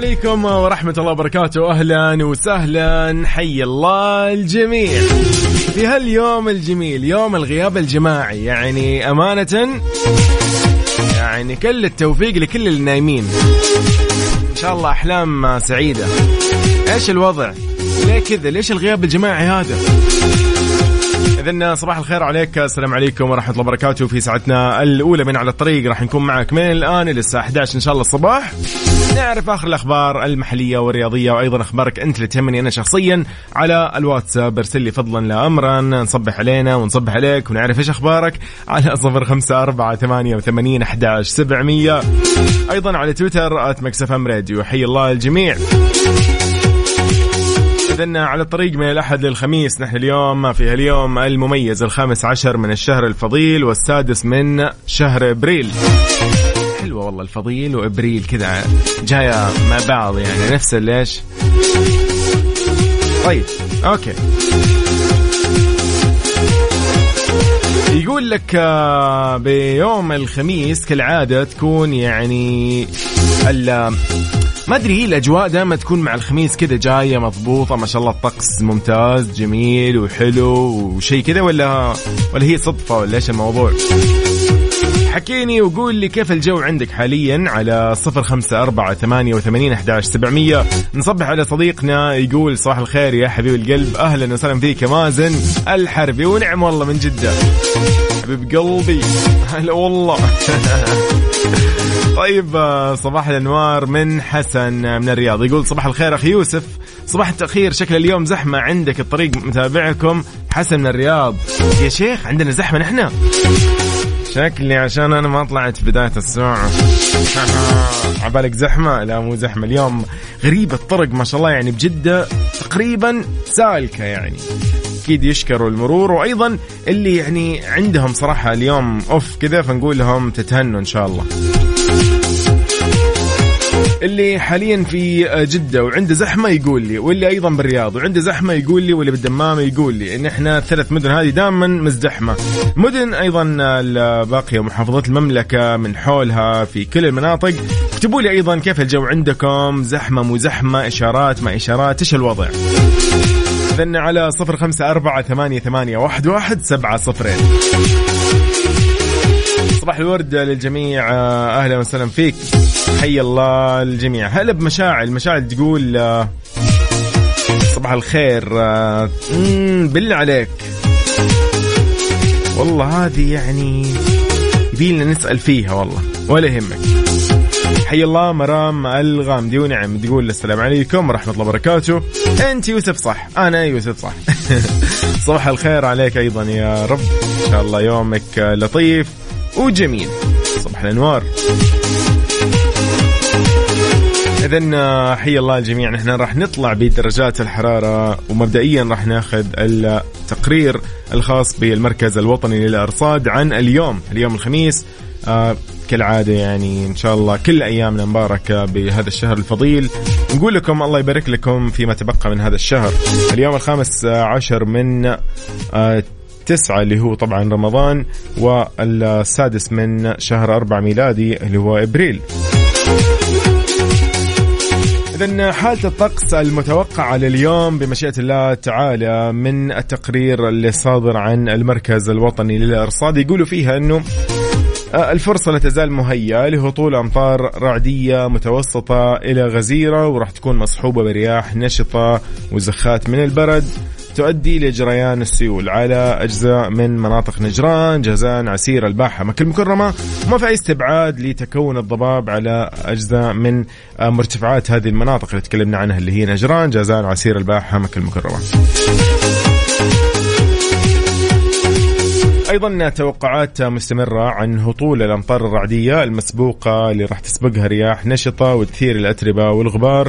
عليكم ورحمة الله وبركاته. أهلا وسهلا. حي الله الجميع في هاليوم الجميل يوم الغياب الجماعي يعني أمانة يعني كل التوفيق لكل النايمين. إن شاء الله أحلام سعيدة. إيش الوضع؟ ليه كذا؟ ليش الغياب الجماعي هذا؟ إذن صباح الخير عليك. السلام عليكم ورحمة الله وبركاته. في ساعتنا الأولى من على الطريق راح نكون معك من الآن إلى الساعة 11 إن شاء الله الصباح. نعرف آخر الأخبار المحلية والرياضية وأيضا أخبارك أنت اللي تهمني أنا شخصيا على الواتساب. ارسل لي فضلا لا أمرا نصبح علينا ونصبح عليك ونعرف إيش أخبارك على صفر خمسة أربعة ثمانية وثمانين أحداش سبعمية. أيضا على تويتر at Mix FM Radio. حي الله الجميع. إذن على الطريق من الأحد للخميس نحن اليوم في اليوم المميز الخامس عشر من الشهر الفضيل والسادس من شهر إبريل. حلوة والله الفضيل وإبريل كذا جاية مع بعض يعني. نفس ليش؟ طيب أوكي. يقول لك آه، بيوم الخميس كالعادة تكون يعني ال ما أدري هي الأجواء دائما تكون مع الخميس كذا جاية مضبوطة ما شاء الله الطقس ممتاز جميل وحلو وشيء كذا ولا ولا هي صدفة ولا إيش الموضوع؟ حكيني وقول لي كيف الجو عندك حاليا على صفر خمسة أربعة ثمانية وثمانين أحداش سبعمية. نصبح على صديقنا يقول صباح الخير يا حبيب القلب. أهلا وسهلا فيك يا مازن الحربي ونعم والله من جدة. حبيب قلبي. هلا والله. طيب صباح الأنوار من حسن من الرياض. يقول صباح الخير أخي يوسف. صباح التأخير شكل اليوم زحمة عندك الطريق متابعكم. حسن من الرياض. يا شيخ عندنا زحمة نحن. شكلي عشان أنا ما طلعت في بداية الساعة. عبالك زحمة؟ لا مو زحمة. اليوم غريبه الطرق ما شاء الله يعني بجدة تقريبا سالكة يعني. أكيد يشكروا المرور. وأيضا اللي يعني عندهم صراحة اليوم أوف كذا فنقول لهم تتهنوا إن شاء الله. اللي حاليا في جدة وعنده زحمة يقول لي واللي أيضا بالرياض وعنده زحمة يقول لي واللي بالدمام يقول لي إن إحنا الثلاث مدن هذه دائما مزدحمة. مدن أيضا الباقية محافظات المملكة من حولها في كل المناطق. اكتبوا لي أيضا كيف الجو عندكم؟ زحمة مو زحمة؟ إشارات ما إشارات؟ إيش الوضع؟ إذن على صفر خمسة أربعة ثمانية ثمانية واحد واحد سبعة صفرين. صباح الورد للجميع آه، أهلا وسهلا فيك. حي الله الجميع هلا بمشاعل. مشاعل تقول آه، صباح الخير آه، بالله عليك. والله هذه يعني يبيلنا نسأل فيها والله ولا يهمك. حي الله مرام الغامدي ونعم تقول السلام عليكم ورحمة الله وبركاته. أنت يوسف صح. أنا يوسف صح. صباح الخير عليك أيضا يا رب. إن شاء الله يومك لطيف. وجميل. صباح الأنوار. إذا حي الله الجميع. نحن راح نطلع بدرجات الحرارة ومبدئيا راح ناخذ التقرير الخاص بالمركز الوطني للأرصاد عن اليوم اليوم الخميس. آه كالعادة يعني إن شاء الله كل أيامنا مباركة بهذا الشهر الفضيل. نقول لكم الله يبارك لكم فيما تبقى من هذا الشهر. اليوم الخامس عشر من آه تسعة اللي هو طبعا رمضان والسادس من شهر أربع ميلادي اللي هو إبريل. إذا حالة الطقس المتوقعة لليوم بمشيئة الله تعالى من التقرير اللي صادر عن المركز الوطني للأرصاد يقولوا فيها أنه آه، الفرصة لا تزال مهيئة لهطول أمطار رعدية متوسطة إلى غزيرة وراح تكون مصحوبة برياح نشطة وزخات من البرد. تؤدي لجريان السيول على أجزاء من مناطق نجران جازان عسير الباحة مكة المكرمة وما في أي استبعاد لتكون الضباب على أجزاء من آه، مرتفعات هذه المناطق اللي تكلمنا عنها اللي هي نجران جازان عسير الباحة مكة المكرمة. أيضا توقعات مستمرة عن هطول الأمطار الرعدية المسبوقة اللي راح تسبقها رياح نشطة وتثير الأتربة والغبار.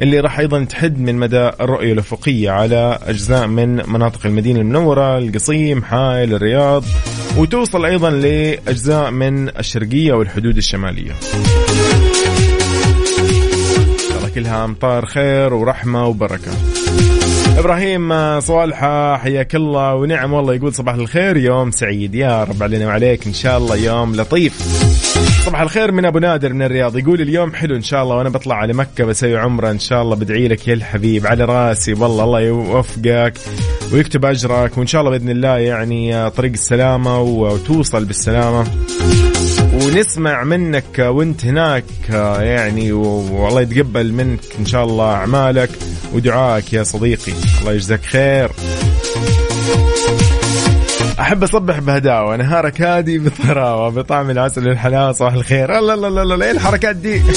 اللي راح أيضا تحد من مدى الرؤية الأفقية على أجزاء من مناطق المدينة المنورة، القصيم، حائل، الرياض وتوصل أيضا لأجزاء من الشرقية والحدود الشمالية. كلها أمطار خير ورحمة وبركة. إبراهيم صوالحه حياك الله ونعم والله يقول صباح الخير يوم سعيد. يا رب علينا وعليك إن شاء الله يوم لطيف. صباح الخير من أبو نادر من الرياض يقول اليوم حلو إن شاء الله وأنا بطلع على مكة بسوي عمرة إن شاء الله. بدعي لك يا الحبيب على راسي والله الله يوفقك ويكتب أجرك وإن شاء الله بإذن الله يعني طريق السلامة وتوصل بالسلامة. ونسمع منك وانت هناك يعني والله يتقبل منك إن شاء الله أعمالك. ودعائك يا صديقي. الله يجزاك خير. أحب أصبح بهداوة. نهارك هادي بطراوه بطعم العسل والحلاوة صباح الخير. الله الله الله إيه الحركات دي؟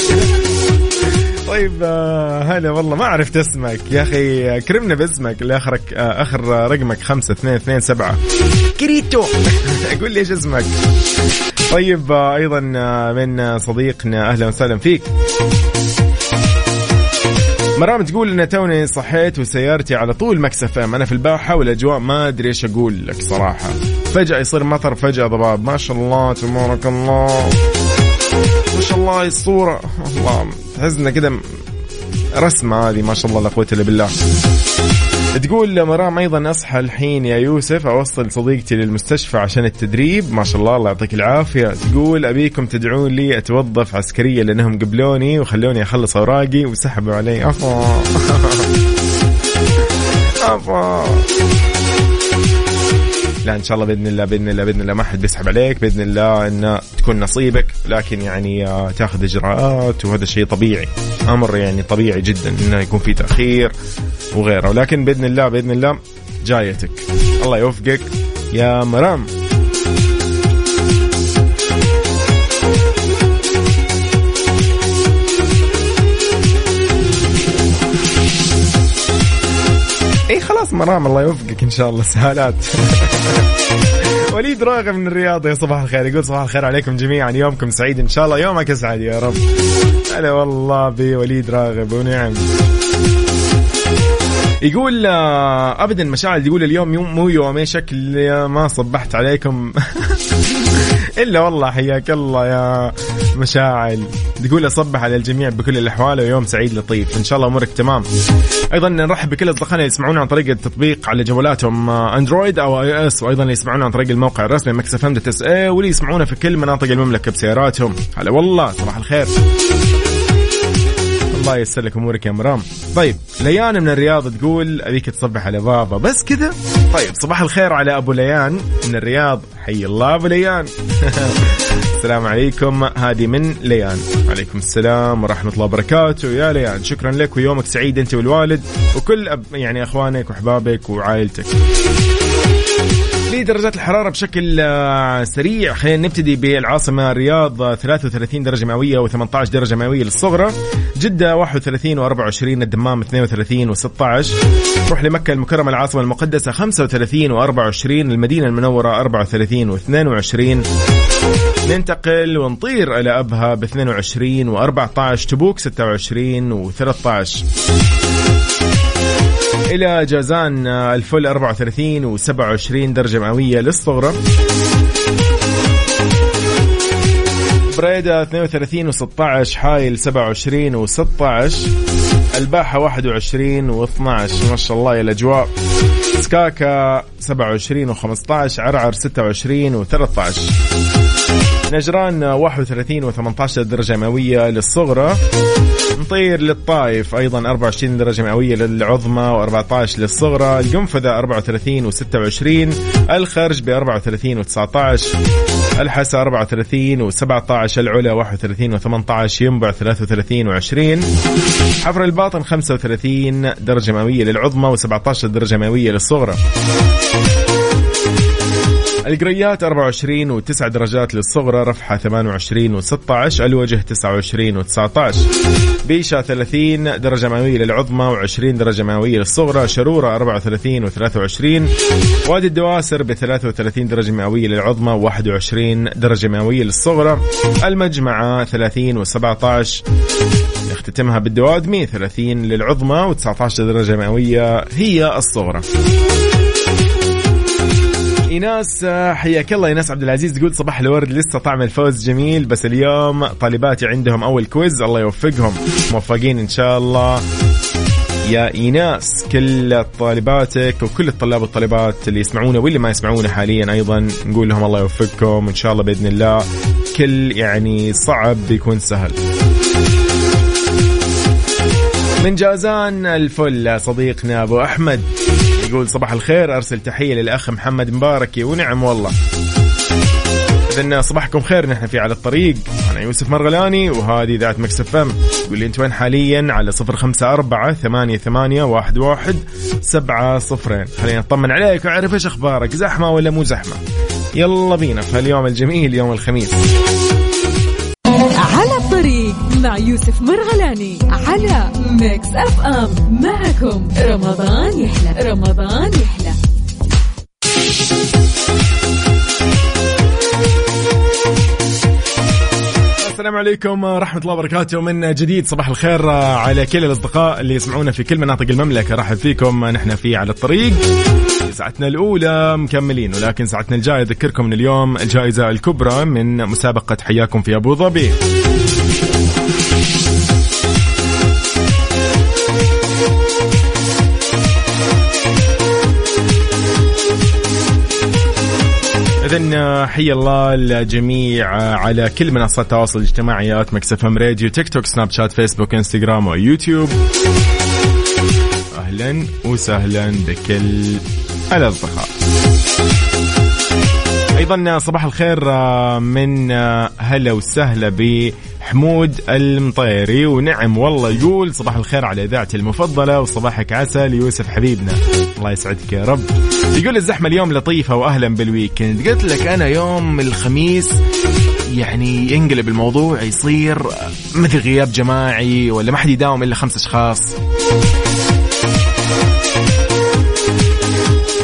طيب آه، هلا والله ما عرفت اسمك. يا أخي كرمنا باسمك اللي اخرك آه، آخر رقمك خمسة اثنين اثنين سبعة. كريتو. قول لي إيش اسمك. طيب آه، أيضا من صديقنا أهلا وسهلا فيك. مرام تقول ان توني صحيت وسيارتي على طول Mix FM أنا في الباحة والأجواء ما أدري إيش أقول لك صراحة. فجأة يصير مطر فجأة ضباب. ما شاء الله تبارك الله. ما شاء الله الصورة. الله تحسها كده رسمة هذه ما شاء الله لا قوة إلا بالله. تقول مرام أيضا أصحى الحين يا يوسف أوصل صديقتي للمستشفى عشان التدريب. ما شاء الله الله يعطيك العافية. تقول أبيكم تدعون لي أتوظف عسكريه لأنهم قبلوني وخلوني أخلص أوراقي. وسحبوا علي. افا افا لا إن شاء الله بإذن الله بإذن الله بإذن الله. ما حد بيسحب عليك بإذن الله انه تكون نصيبك. لكن يعني آه، تأخذ إجراءات وهذا شيء طبيعي. أمر يعني طبيعي جدا إنه يكون في تأخير وغيره. ولكن بإذن الله بإذن الله جايتك. الله يوفقك. يا مرام. اي خلاص مرام الله يوفقك إن شاء الله. سهالات. وليد راغب من الرياض. يا صباح الخير. يقول صباح الخير عليكم جميعا. يومكم سعيد إن شاء الله. يومك اسعد يا رب. هلا والله بوليد راغب ونعم. يقول آه، ابدا مشاعل يقول اليوم يوم مو يومين شكل ما صبحت عليكم. إلا والله حياك الله يا مشاعل. تقول أصبح على الجميع بكل الأحوال ويوم سعيد لطيف. إن شاء الله أمورك تمام. أيضا نرحب بكل اصدقائنا اللي يسمعونا عن طريق التطبيق على جوالاتهم أندرويد أو iOS وأيضا اللي يسمعونا عن طريق الموقع الرسمي Mix FM اي واللي يسمعونا في كل مناطق المملكة بسياراتهم. هلا والله صباح الخير. الله ييسر لك أمورك يا مرام. طيب ليان من الرياض تقول أبيك تصبح على بابا. بس كذا. طيب صباح الخير على أبو ليان من الرياض. حي الله أبو ليان. السلام عليكم. هذه من ليان. عليكم السلام ورحمة الله وبركاته. يا ليان شكرا لك ويومك سعيد أنت والوالد وكل يعني أخوانك وأحبابك وعائلتك. لدرجات الحرارة بشكل آه، سريع. خلينا نبتدي بالعاصمة الرياض 33 درجة مئوية و18 درجة مئوية للصغرى. جدة 31 و24 الدمام 32 و16 نروح لمكة المكرمة العاصمة المقدسة 35 و24 المدينة المنورة 34 و22 ننتقل ونطير إلى أبها ب 22 و14 تبوك 26 و13 إلى جازان الفل 34 و27 درجة مئوية للصغرى. بريدة 32 و16 حايل 27 و16 الباحة 21 و12 ما شاء الله يا الأجواء. سكاكا 27 و15 عرعر 26 و13 نجران 31 و18 درجة مئوية للصغرى. نطير للطائف أيضا 24 درجة مئوية للعظمى و14 للصغرى. القنفذة 34 و26 الخرج ب 34 و19 الحسا 34 و17 العلا 31 و18 ينبع 33 و20 حفر الباطن 35 درجة مئوية للعظمى و17 درجة مئوية للصغرى. القريات 24 و9 درجات للصغرى رفحة 28 و16 الوجه 29 و19 بيشة 30 درجة مئوية للعظمى و20 درجة مئوية للصغرى شرورة 34 و23 وادي الدواسر ب 33 درجة مئوية للعظمى و21 درجة مئوية للصغرى. المجمعة 30 و17 يختتمها بالدوادمي 30 للعظمى و19 درجة مئوية هي الصغرى. ايناس حياك الله ايناس عبد العزيز. تقول صباح الورد لسه طعم الفوز جميل بس اليوم طالباتي عندهم أول quiz الله يوفقهم. موفقين إن شاء الله. يا إيناس كل طالباتك وكل الطلاب والطالبات اللي يسمعونا واللي ما يسمعونا حاليا أيضا نقول لهم الله يوفقكم إن شاء الله بإذن الله. كل يعني صعب بيكون سهل. من جازان الفل صديقنا أبو أحمد. يقول صباح الخير أرسل تحية للأخ محمد مباركي ونعم والله. اذا صباحكم خير نحن في على الطريق. أنا يوسف مرغلاني وهذه إذاعة Mix FM. تقول لي أنت وين حاليا؟ على صفر خمسة أربعة ثمانية, ثمانية واحد, واحد سبعة صفرين. خلينا نطمن عليك وأعرف إيش أخبارك زحمة ولا مو زحمة؟ يلا بينا في اليوم الجميل يوم الخميس. مع يوسف مرغلاني على Mix FM معكم رمضان يحلى. رمضان يحلى. السلام عليكم ورحمة الله وبركاته. من جديد صباح الخير على كل الأصدقاء اللي يسمعونا في كل مناطق المملكة. رحب فيكم. نحن في على الطريق. ساعتنا الأولى مكملين ولكن ساعتنا الجاية أذكركم من اليوم الجائزة الكبرى من مسابقة حياكم في أبو ظبي. إذن حي الله الجميع على كل منصات التواصل الاجتماعي at Mix FM Radio تيك توك سناب شات فيسبوك إنستغرام ويوتيوب. أهلا وسهلا بكل الأصدقاء. أيضا صباح الخير من هلا وسهلا ب حمود المطيري. ونعم والله يقول صباح الخير على اذاعتي المفضلة وصباحك عسل يوسف حبيبنا. الله يسعدك يا رب. يقول الزحمة اليوم لطيفة واهلا بالويكند. قلت لك أنا يوم الخميس يعني ينقلب الموضوع يصير مثل غياب جماعي ولا ما حد يداوم إلا خمس أشخاص.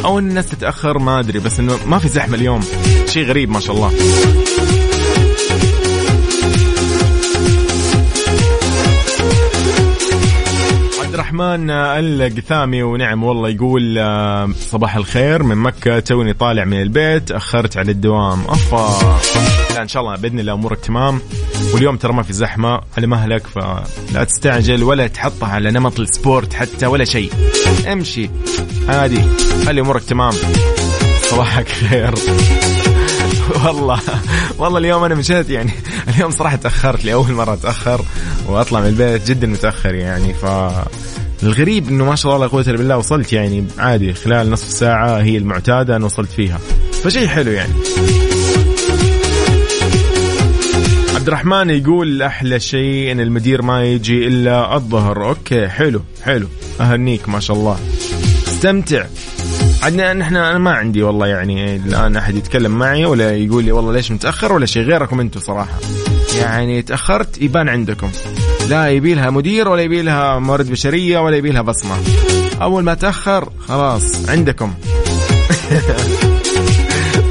أو الناس تتأخر ما أدري بس إنه ما في زحمة اليوم. شيء غريب ما شاء الله. الرحمن القثامي ونعم والله يقول صباح الخير من مكة توني طالع من البيت أخرت على الدوام. أفا. لا إن شاء الله بإذن الله أمورك تمام. واليوم ترى ما في زحمة على مهلك فلا تستعجل ولا تحطها على نمط ال sport حتى ولا شيء. امشي. عادي خلي أمورك تمام. صباحك خير. والله. والله اليوم أنا مشيت يعني اليوم صراحة تأخرت لأول مرة أتأخر وأطلع من البيت جدا متأخر يعني ف الغريب إنه ما شاء الله لا قوة إلا بالله وصلت يعني عادي خلال نصف ساعة هي المعتادة أنا وصلت فيها. فشيء حلو يعني. عبد الرحمن يقول أحلى شيء إن المدير ما يجي إلا الظهر. أوكي حلو حلو. أهنيك ما شاء الله. استمتع. عندنا نحن أنا ما عندي والله يعني الآن أحد يتكلم معي ولا يقول لي والله ليش متأخر ولا شيء غيركم أنتم صراحة. يعني تأخرت يبان عندكم. لا يبي لها مدير ولا يبي لها موارد بشرية ولا يبي لها بصمة. أول ما تأخر خلاص عندكم.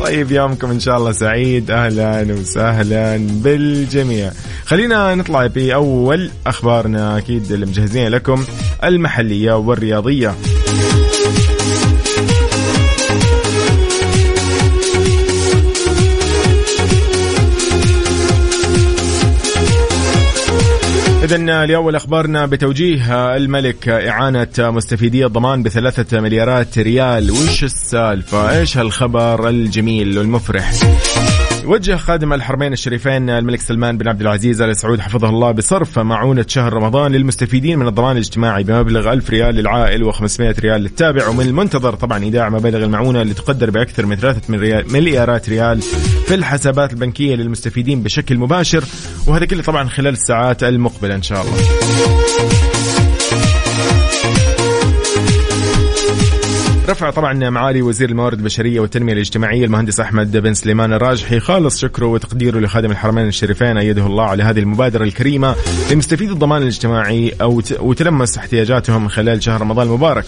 طيب يومكم إن شاء الله سعيد. أهلا وسهلا بالجميع. خلينا نطلع بأول أخبارنا أكيد اللي مجهزين لكم المحلية والرياضية. إذا لأول أخبارنا بتوجيه الملك إعانة مستفيدي الضمان بثلاثة مليارات ريال. وش السالفة؟ إيش هالخبر الجميل والمفرح؟ وجه خادم الحرمين الشريفين الملك سلمان بن عبد العزيز آل سعود حفظه الله بصرف معونة شهر رمضان للمستفيدين من الضمان الاجتماعي بمبلغ 1000 ريال للعائل و500 ريال للتابع ومن المنتظر طبعا إيداع مبالغ المعونة اللي تقدر بأكثر من 3 مليارات ريال في الحسابات البنكية للمستفيدين بشكل مباشر وهذا كله طبعا خلال الساعات المقبلة إن شاء الله. رفع طبعا معالي وزير الموارد البشرية والتنمية الاجتماعية المهندس أحمد بن سليمان الراجحي. خالص شكره وتقديره لخادم الحرمين الشريفين أيده الله على هذه المبادرة الكريمة لمستفيد الضمان الاجتماعي أو وتلمس احتياجاتهم خلال شهر رمضان المبارك.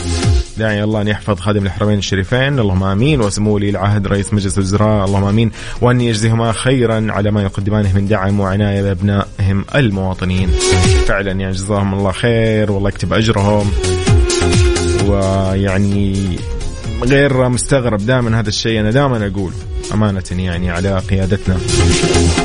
داعي الله أن يحفظ خادم الحرمين الشريفين. اللهم آمين. وسمو ولي العهد رئيس مجلس الوزراء. اللهم آمين. وأن يجزيهما خيرا على ما يقدمانه من دعم وعناية بأبنائهم المواطنين. فعلا يعني جزاهم الله خير. والله يكتب أجرهم. ويعني غير مستغرب دائما هذا الشيء أنا دائما أقول أمانة يعني على قيادتنا.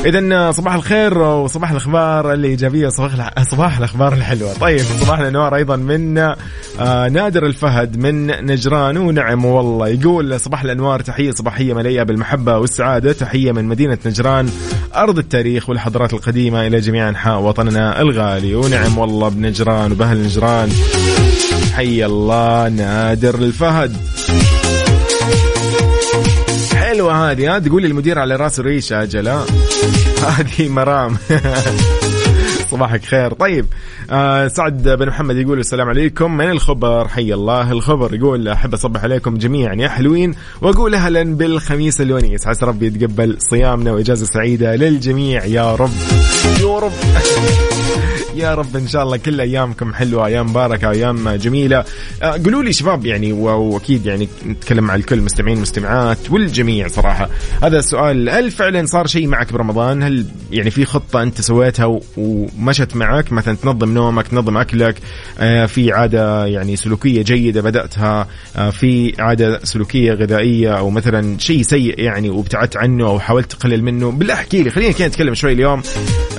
اذا صباح الخير وصباح الأخبار الإيجابية صباح صباح الأخبار الحلوة. طيب صباح الأنوار أيضا من آه، نادر الفهد من نجران ونعم والله يقول صباح الأنوار تحية صباحية مليئة بالمحبة والسعادة تحية من مدينة نجران أرض التاريخ والحضارات القديمة إلى جميع أنحاء وطننا الغالي ونعم والله بنجران وبأهل نجران. حي الله نادر الفهد. حلوة هذه ها؟ تقول المدير على راسه ريشة أجل هذه مرام. صباحك خير. طيب آه سعد بن محمد يقول السلام عليكم. من الخبر؟ حي الله الخبر. يقول أحب أصبح عليكم جميعا يا حلوين. وأقول أهلا بالخميس الونيس عسى ربي يتقبل صيامنا وإجازة سعيدة للجميع. يا رب. يا رب. يا رب إن شاء الله كل أيامكم حلوة أيام مباركة أيام جميلة. آه، قولوا لي شباب يعني وأكيد يعني نتكلم مع الكل مستمعين مستمعات والجميع صراحة. هذا السؤال هل فعلا صار شيء معك برمضان؟ هل يعني في خطة أنت سويتها ومشت معك؟ مثلا تنظم نومك تنظم أكلك آه، في عادة يعني سلوكية جيدة بدأتها آه، في عادة سلوكية غذائية أو مثلا شيء سيء يعني وابتعدت عنه أو حاولت تقلل منه. بالله احكي لي خلينا كده نتكلم شوي اليوم.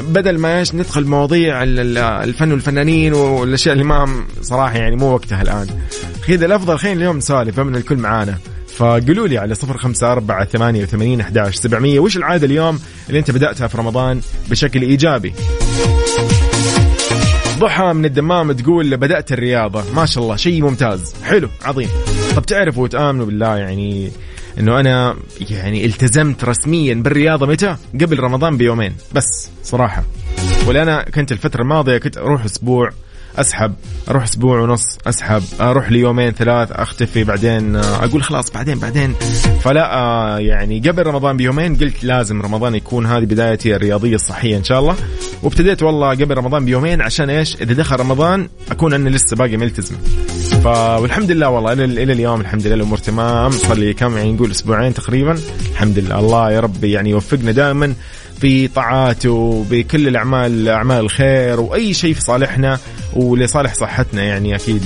بدل ما إيش ندخل مواضيع الفن والفنانين والأشياء اللي ما صراحة يعني مو وقتها الآن. كذا الأفضل خلينا اليوم نسولف من الكل معانا. فقولوا لي على صفر خمسة أربعة ثمانية وثمانين أحداش سبعمية وش العادة اليوم اللي أنت بدأتها في رمضان بشكل إيجابي؟ ضحى من الدمام تقول بدأت الرياضة. ما شاء الله شيء ممتاز. حلو عظيم. طب تعرفوا وتآمنوا بالله يعني إنه أنا يعني التزمت رسميا بالرياضة متى؟ قبل رمضان بيومين بس صراحة. ولا أنا كنت الفترة الماضية كنت أروح أسبوع أسحب أروح أسبوع ونص أسحب أروح ليومين ثلاث أختفي بعدين أقول خلاص بعدين بعدين. فلا آه، يعني قبل رمضان بيومين قلت لازم رمضان يكون هذه بدايتي الرياضية الصحية إن شاء الله. وابتديت والله قبل رمضان بيومين عشان إيش؟ إذا دخل رمضان أكون أنا لسه باقي ملتزم ف والحمد لله والله إلى إلى اليوم الحمد لله الأمور تمام. صار لي كم يعني نقول أسبوعين تقريبا. الحمد لله. الله يا رب يعني يوفقنا دائما. في طاعاته بكل الأعمال أعمال الخير وأي شيء في صالحنا ولصالح صحتنا يعني أكيد.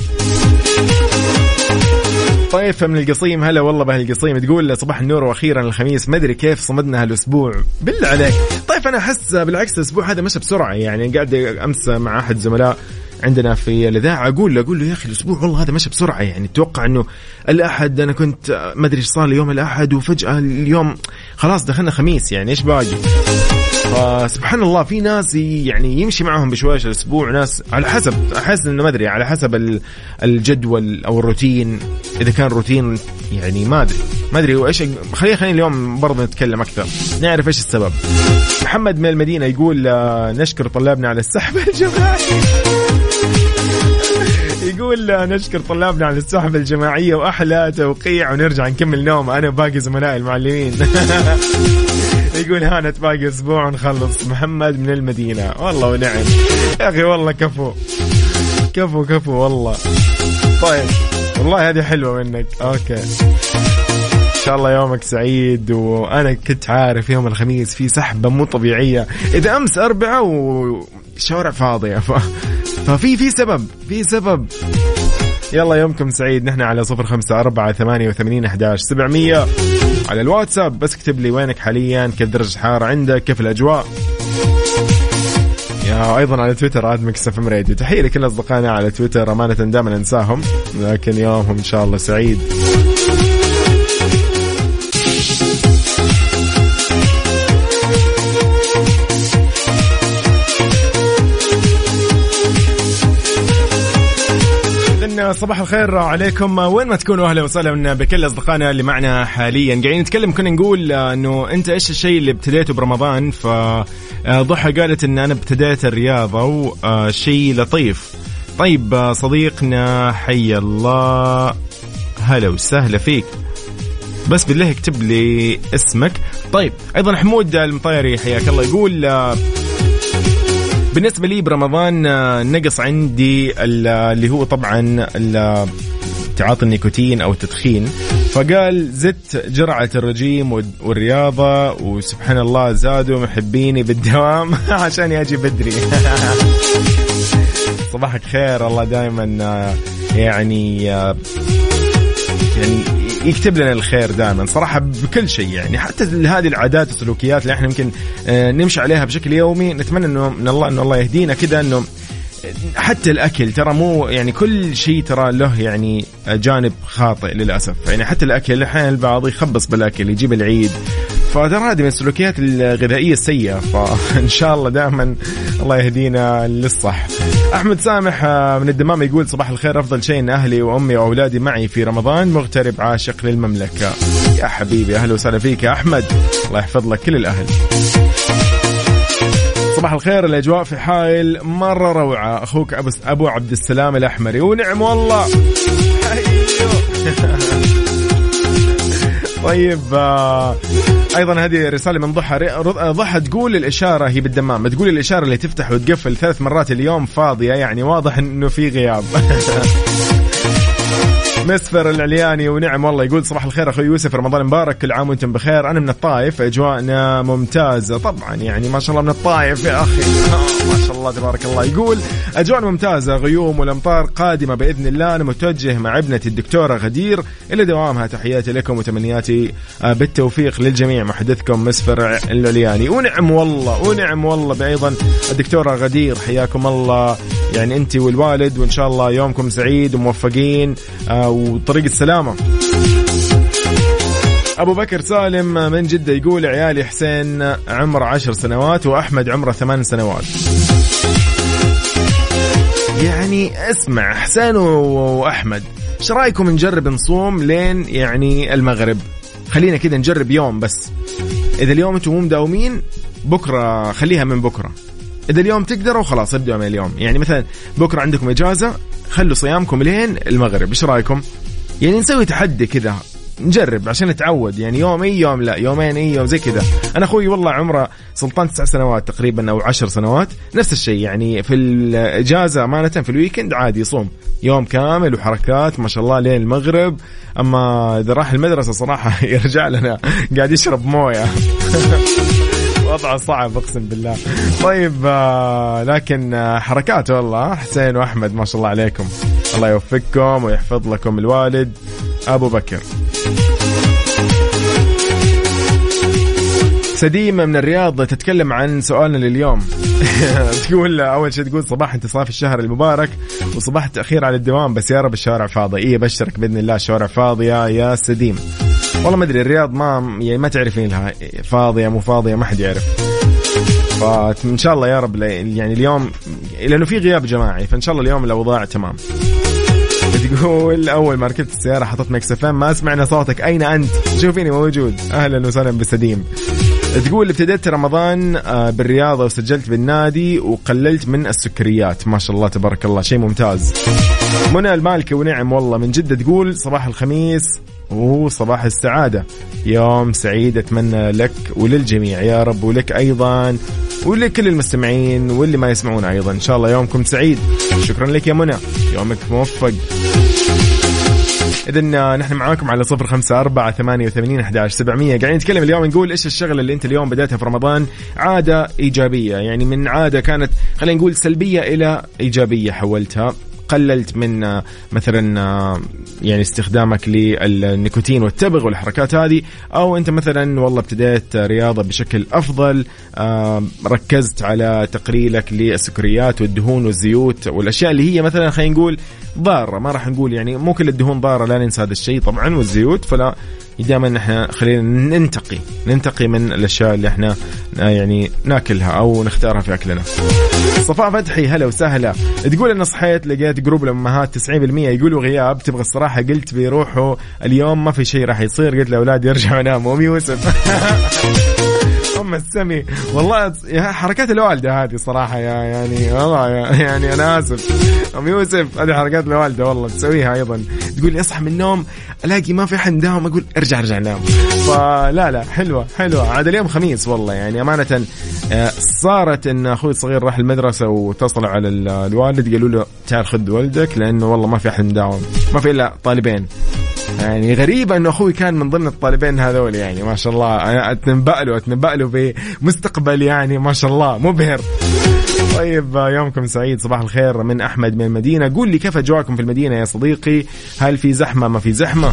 طيفة من القصيم هلا والله بأهل القصيم تقول صباح النور وأخيرا الخميس ما أدري كيف صمدنا هالأسبوع. بالله عليك. طيب أنا أحس بالعكس الأسبوع هذا مشى بسرعة يعني قاعد أمس مع أحد الزملاء عندنا في الاذاعه أقول له أقول له يا أخي الأسبوع والله هذا مشى بسرعة يعني أتوقع إنه الأحد أنا كنت ما أدري إيش صار لي يوم الأحد وفجأة اليوم خلاص دخلنا خميس يعني إيش باقي؟ فسبحان الله في ناس يعني يمشي معهم بشويش الأسبوع ناس على حسب احس انه ما أدري على حسب الجدول أو الروتين. إذا كان روتين يعني ما أدري ما أدري وايش خلينا خلينا اليوم برضه نتكلم أكثر نعرف إيش السبب. محمد من المدينة يقول آه، نشكر طلابنا على السحب الجماعي. يقول نشكر طلابنا على السحب الجماعية وأحلى توقيع ونرجع نكمل نوم. أنا باقي زملائي المعلمين. يقول هانت باقي أسبوع ونخلص. محمد من المدينة. والله ونعم. يا أخي والله كفو. كفو كفو والله. طيب. والله هذه حلوة منك. أوكي. إن شاء الله يومك سعيد. وأنا كنت عارف يوم الخميس في سحبة مو طبيعية. إذا أمس اربعاء والشوارع فاضية. ف... ففي في سبب في سبب. يلا يومكم سعيد. نحن على صفر خمسة أربعة ثمانية وثمانين أحداش سبعمية. على الواتساب بس اكتب لي وينك حاليا كيف درجة الحرارة عندك كيف الأجواء. يا أيضا على تويتر at Mix FM Radio. تحية لكل أصدقائنا على تويتر أمانة دائما أنساهم. لكن يومهم إن شاء الله سعيد. صباح الخير عليكم. وين ما تكونوا أهلا وسهلا بكل أصدقائنا اللي معنا حاليا. قاعدين نتكلم كنا نقول إنه أنت إيش الشيء اللي ابتديته برمضان؟ فضحى قالت إن أنا ابتديت الرياضة وشيء لطيف. طيب صديقنا حي الله. هلا وسهلا فيك. بس بالله اكتب لي اسمك. طيب أيضا حمود المطيري حياك الله يقول بالنسبة لي برمضان نقص عندي اللي هو طبعا تعاطي النيكوتين أو التدخين. فقال زدت جرعة الرجيم والرياضة وسبحان الله زادوا محبيني بالدوام عشان يجي بدري. صباحك خير الله دائما يعني يعني يكتب لنا الخير دائما. صراحة بكل شيء يعني. حتى هذه العادات والسلوكيات اللي إحنا يمكن نمشي عليها بشكل يومي نتمنى إنه من الله إنه الله يهدينا كذا إنه حتى الأكل ترى مو يعني كل شيء ترى له يعني جانب خاطئ للأسف. يعني حتى الأكل أحيانا البعض يخبص بالأكل يجيب العيد فترى هذه من السلوكيات الغذائية السيئة فإن شاء الله دائما الله يهدينا للصح. أحمد سامح من الدمام يقول صباح الخير أفضل شيء إن أهلي وأمي وأولادي معي في رمضان مغترب عاشق للمملكة. يا حبيبي أهلا وسهلا فيك يا أحمد الله يحفظ لك كل الأهل. صباح الخير الأجواء في حائل مرة روعة أخوك أبو عبد السلام الأحمري ونعم والله طيب آه أيضا هذه رسالة من ضحى ضحى تقول الإشارة هي بالدمام تقول الإشارة اللي تفتح وتقفل ثلاث مرات اليوم فاضية يعني واضح إنه في غياب. مسفر العلياني ونعم والله يقول صباح الخير أخوي يوسف رمضان مبارك كل عام وأنتم بخير. أنا من الطائف أجواءنا ممتازة. طبعا يعني ما شاء الله من الطائف يا أخي. ما شاء الله تبارك الله. يقول أجواءنا ممتازة غيوم والأمطار قادمة بإذن الله. أنا متوجه مع ابنتي الدكتورة غدير إلى دوامها. تحياتي لكم وتمنياتي بالتوفيق للجميع. محدثكم مسفر العلياني. ونعم والله ونعم والله. بايضا الدكتورة غدير حياكم الله. يعني انت والوالد وإن شاء الله يومكم سعيد وموفقين وطريق السلامة أبو بكر سالم من جدة يقول عيالي حسين عمره عشر سنوات وأحمد عمره ثمان سنوات. يعني اسمع حسين وأحمد إيش رأيكم نجرب نصوم لين يعني المغرب؟ خلينا كذا نجرب يوم بس. إذا اليوم أنتم مو مداومين بكرة خليها من بكرة. إذا اليوم تقدروا خلاص ابدأوا من اليوم. يعني مثلا بكرة عندكم إجازة خلوا صيامكم لين المغرب. إيش رأيكم؟ يعني نسوي تحدي كذا نجرب عشان نتعود. يعني يوم أي يوم لا يومين أي يوم زي كذا. أنا أخوي والله عمره سلطان تسع سنوات تقريبا أو عشر سنوات. نفس الشيء يعني في الإجازة امانه في الويكند عادي يصوم. يوم كامل وحركات ما شاء الله لين المغرب. أما إذا راح المدرسة صراحة يرجع لنا قاعد يشرب موية. وضعه صعب أقسم بالله. طيب آه لكن آه حركات والله. حسين وأحمد ما شاء الله عليكم. الله يوفقكم ويحفظ لكم الوالد. أبو بكر. سديمة من الرياض تتكلم عن سؤالنا لليوم. تقول أول شيء تقول صباح انتصاف الشهر المبارك وصباح التأخير على الدوام بس يا رب الشوارع فاضية. إيه بشرك بإذن الله الشوارع فاضية يا سديم. والله ما أدري الرياض ما يعني ما تعرفين لها فاضية مو فاضية ما حد يعرف. فان شاء الله يا رب يعني اليوم لأنه في غياب جماعي فإن شاء الله اليوم الأوضاع تمام. تقول أول ما ركبت السيارة حطيت Mix FM ما سمعنا صوتك. أين أنت؟ شوفيني موجود. أهلا وسهلا بسديم تقول ابتديت رمضان بالرياضه وسجلت بالنادي وقللت من السكريات. ما شاء الله تبارك الله شيء ممتاز. منى المالكي ونعم والله من جدة تقول صباح الخميس. وصباح السعادة. يوم سعيد أتمنى لك وللجميع. يا رب ولك أيضا ولكل المستمعين واللي ما يسمعون أيضا. إن شاء الله يومكم سعيد. شكرا لك يا منى. يومك موفق. إذا نحن معاكم على صفر خمسة أربعة ثمانية وثمانين أحداش سبعمية. قاعدين نتكلم اليوم نقول إيش الشغلة اللي أنت اليوم بدأتها في رمضان؟ عادة إيجابية. يعني من عادة كانت خلينا نقول سلبية إلى إيجابية حولتها. قللت من مثلا يعني استخدامك للنيكوتين والتبغ والحركات هذه أو أنت مثلا والله ابتديت رياضة بشكل أفضل ركزت على تقليلك للسكريات والدهون والزيوت والأشياء اللي هي مثلا خلينا نقول ضارة. ما راح نقول يعني مو كل الدهون ضارة لا ننسى هذا الشيء طبعا والزيوت. فلا دائما إحنا خلينا ننتقي ننتقي من الأشياء اللي إحنا آه، يعني ناكلها أو نختارها في أكلنا. صفاء فتحي هلا وسهلا. تقول أنا صحيت لقيت جروب الأمهات 90% يقولوا غياب تبغى الصراحة قلت بيروحوا اليوم ما في شيء راح يصير. قلت لأولادي يرجعوا يناموا. أم يوسف. أم السمي. والله حركات الوالدة هذه صراحة يا يعني والله يعني أنا آسف. أم يوسف هذه حركات الوالدة والله تسويها أيضا. تقول لي أصحى من النوم ألاقي ما في أحد داوم أقول ارجع ارجع نام. فلا لا حلوة حلوة. عاد اليوم خميس والله يعني أمانة آه، صارت إن أخوي الصغير راح المدرسة واتصلوا على الوالد قالوا له تعال خذ ولدك لأنه والله ما في أحد مداوم ما في إلا طالبين. يعني غريبة انه أخوي كان من ضمن الطالبين هذول يعني ما شاء الله. أنا اتنبأ له اتنبأ له بمستقبل يعني ما شاء الله. مبهر. طيب يومكم سعيد صباح الخير. من أحمد من المدينة. قول لي كيف أجواءكم في المدينة يا صديقي؟ هل في زحمة؟ ما في زحمة.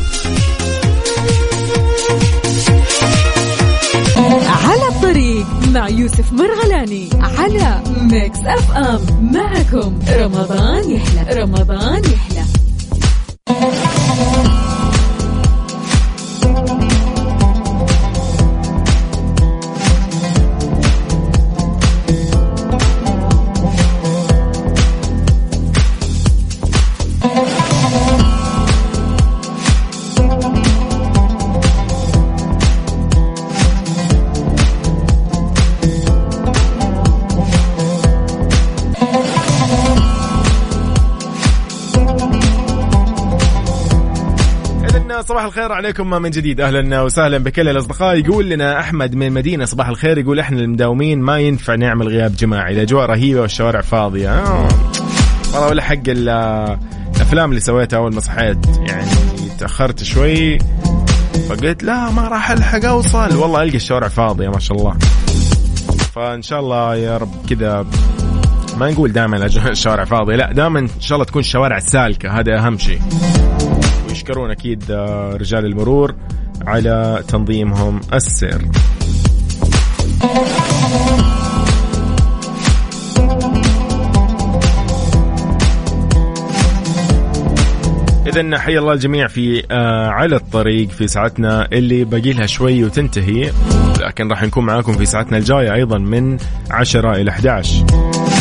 على الطريق مع يوسف مرغلاني على Mix FM معكم. رمضان يحلى. رمضان يحلى. صباح الخير عليكم من جديد. أهلا وسهلا بكل الأصدقاء. يقول لنا أحمد من المدينة صباح الخير يقول إحنا المداومين ما ينفع نعمل غياب جماعي. الاجواء رهيبه والشوارع فاضية. آه. والله ولا حق الأفلام اللي سويتها أول ما صحيت. يعني تأخرت شوي فقلت لا ما راح ألحق أوصل. والله ألقى الشوارع فاضية ما شاء الله. فإن شاء الله يا رب كذا. ما نقول دائما الشوارع فاضية لا دائما إن شاء الله تكون الشوارع سالكة. هذا أهم شيء. يشكرون أكيد آه، رجال المرور على تنظيمهم السير إذا حي الله الجميع في آه على الطريق في ساعتنا اللي باقي لها شوي وتنتهي لكن راح نكون معاكم في ساعتنا الجاية أيضا من 10 إلى 11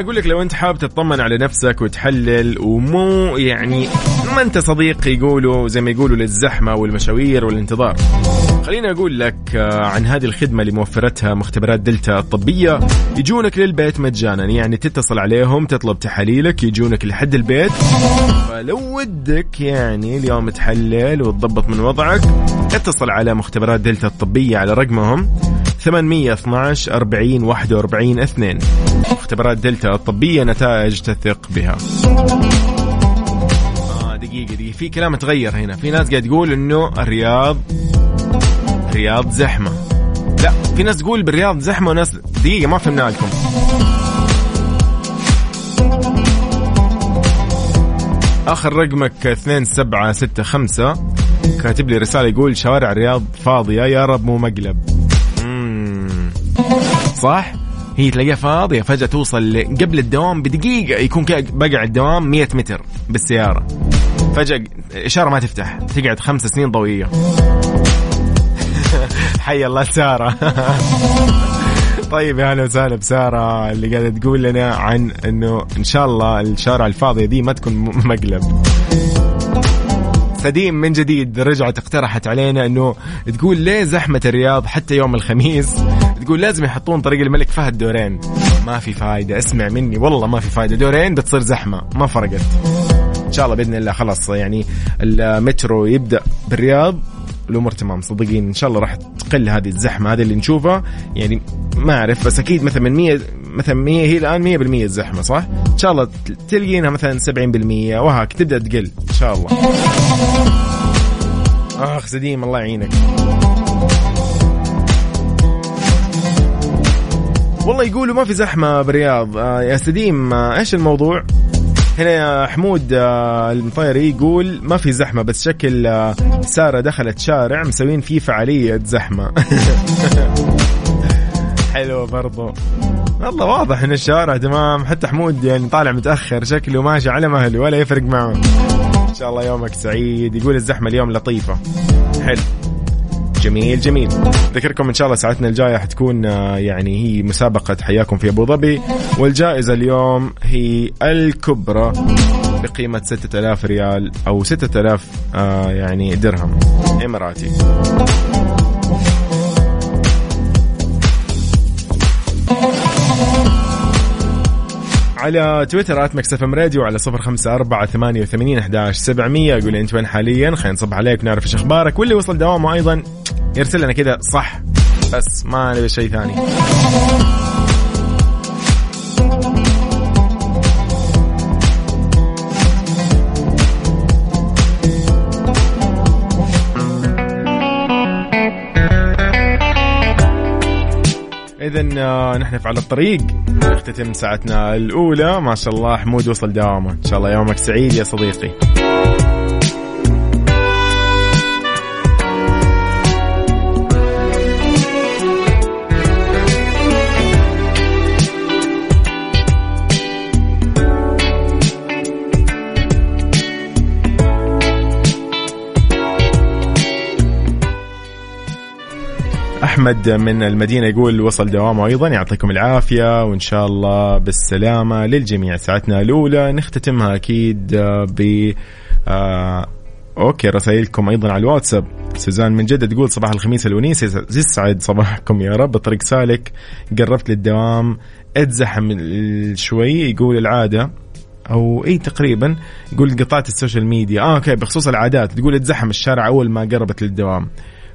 أقول لك لو أنت حابب تطمن على نفسك وتحلل ومو يعني ما أنت صديق يقولوا زي ما يقولوا للزحمة والمشاوير والانتظار. خليني أقول لك آه، عن هذه الخدمة اللي موفرتها مختبرات دلتا الطبية يجونك للبيت مجانا يعني تتصل عليهم تطلب تحاليلك يجونك لحد البيت. فلو ودك يعني اليوم تحلل وتضبط من وضعك اتصل على مختبرات دلتا الطبية على رقمهم. 812 40 41 2 اختبارات دلتا الطبية نتائج تثق بها. آه دقيقة دقيقة. في كلام تغير هنا. في ناس قاعد تقول إنه الرياض الرياض زحمة. لا في ناس تقول بالرياض زحمة وناس دقيقة ما فهمنا لكم. آخر رقمك 2765 كاتب لي رسالة يقول شوارع الرياض فاضية يا رب مو مقلب. صح؟ هي تلاقيها فاضية فجأة توصل قبل الدوام بدقيقة يكون بقع الدوام 100 متر بالسيارة. فجأة إشارة ما تفتح تقعد خمس سنين ضوئية. حي الله سارة. طيب يا أهلا وسهلا بسارة اللي قاعدة تقول لنا عن إنه إن شاء الله الشارع الفاضيه دي ما تكون مقلب. سديم من جديد رجعت اقترحت علينا إنه تقول ليه زحمة الرياض حتى يوم الخميس؟ تقول لازم يحطون طريق الملك فهد دورين. ما في فايدة. اسمع مني. والله ما في فايدة. دورين بتصير زحمة. ما فرقت. إن شاء الله بإذن الله خلاص يعني المترو يبدأ بالرياض. الأمور تمام. صدقين. إن شاء الله راح تقل هذه الزحمة. هذه اللي نشوفها. يعني ما أعرف. بس أكيد مثلا من 100 مثلا 100 هي الآن 100% الزحمة صح؟ إن شاء الله تلقينها مثلا 70% وهاك. تبدأ تقل. إن شاء الله. أخ سديم الله يعينك. والله يقولوا ما في زحمة بالرياض. آه يا سديم آه إيش الموضوع؟ هنا حمود آه، المطيري يقول ما في زحمة بس شكل سارة دخلت شارع مسوين فيه فعالية زحمة. حلوة برضو. والله واضح إن الشارع تمام. حتى حمود يعني طالع متأخر شكله ماشي على مهله ولا يفرق معه. إن شاء الله يومك سعيد. يقول الزحمة اليوم لطيفة. حلو. جميل جميل. ذكركم إن شاء الله ساعتنا الجاية حتكون آه، يعني هي مسابقة حياكم في أبو ظبي والجائزة اليوم هي الكبرى بقيمة 6000 ريال أو 6000 آه يعني درهم إماراتي. على تويتر at MixFM Radio على صفر خمسة أربعة ثمانية وثمانين أحداش سبعمية. يقول أنت وين حاليا؟ خلينا نصبح عليك ونعرف إيش أخبارك. واللي وصل دوامه أيضا يرسل لنا كذا صح بس ما نبي شيء ثاني. اذا آه، نحن في على الطريق. نختتم ساعتنا الأولى. ما شاء الله حمود وصل دوامه. إن شاء الله يومك سعيد يا صديقي. احمد من المدينة يقول وصل دوامه أيضا يعطيكم العافية وإن شاء الله بالسلامة للجميع. ساعتنا الأولى نختتمها أكيد ب آه okay رسائلكم أيضا على الواتساب. سوزان من جدة تقول صباح الخميس الونيس يسعد صباحكم يا رب. طريق سالك قربت للدوام أتزحم شوي يقول العادة أو إي تقريبا يقول قطعت ال social media. آه okay بخصوص العادات تقول أتزحم الشارع أول ما قربت للدوام.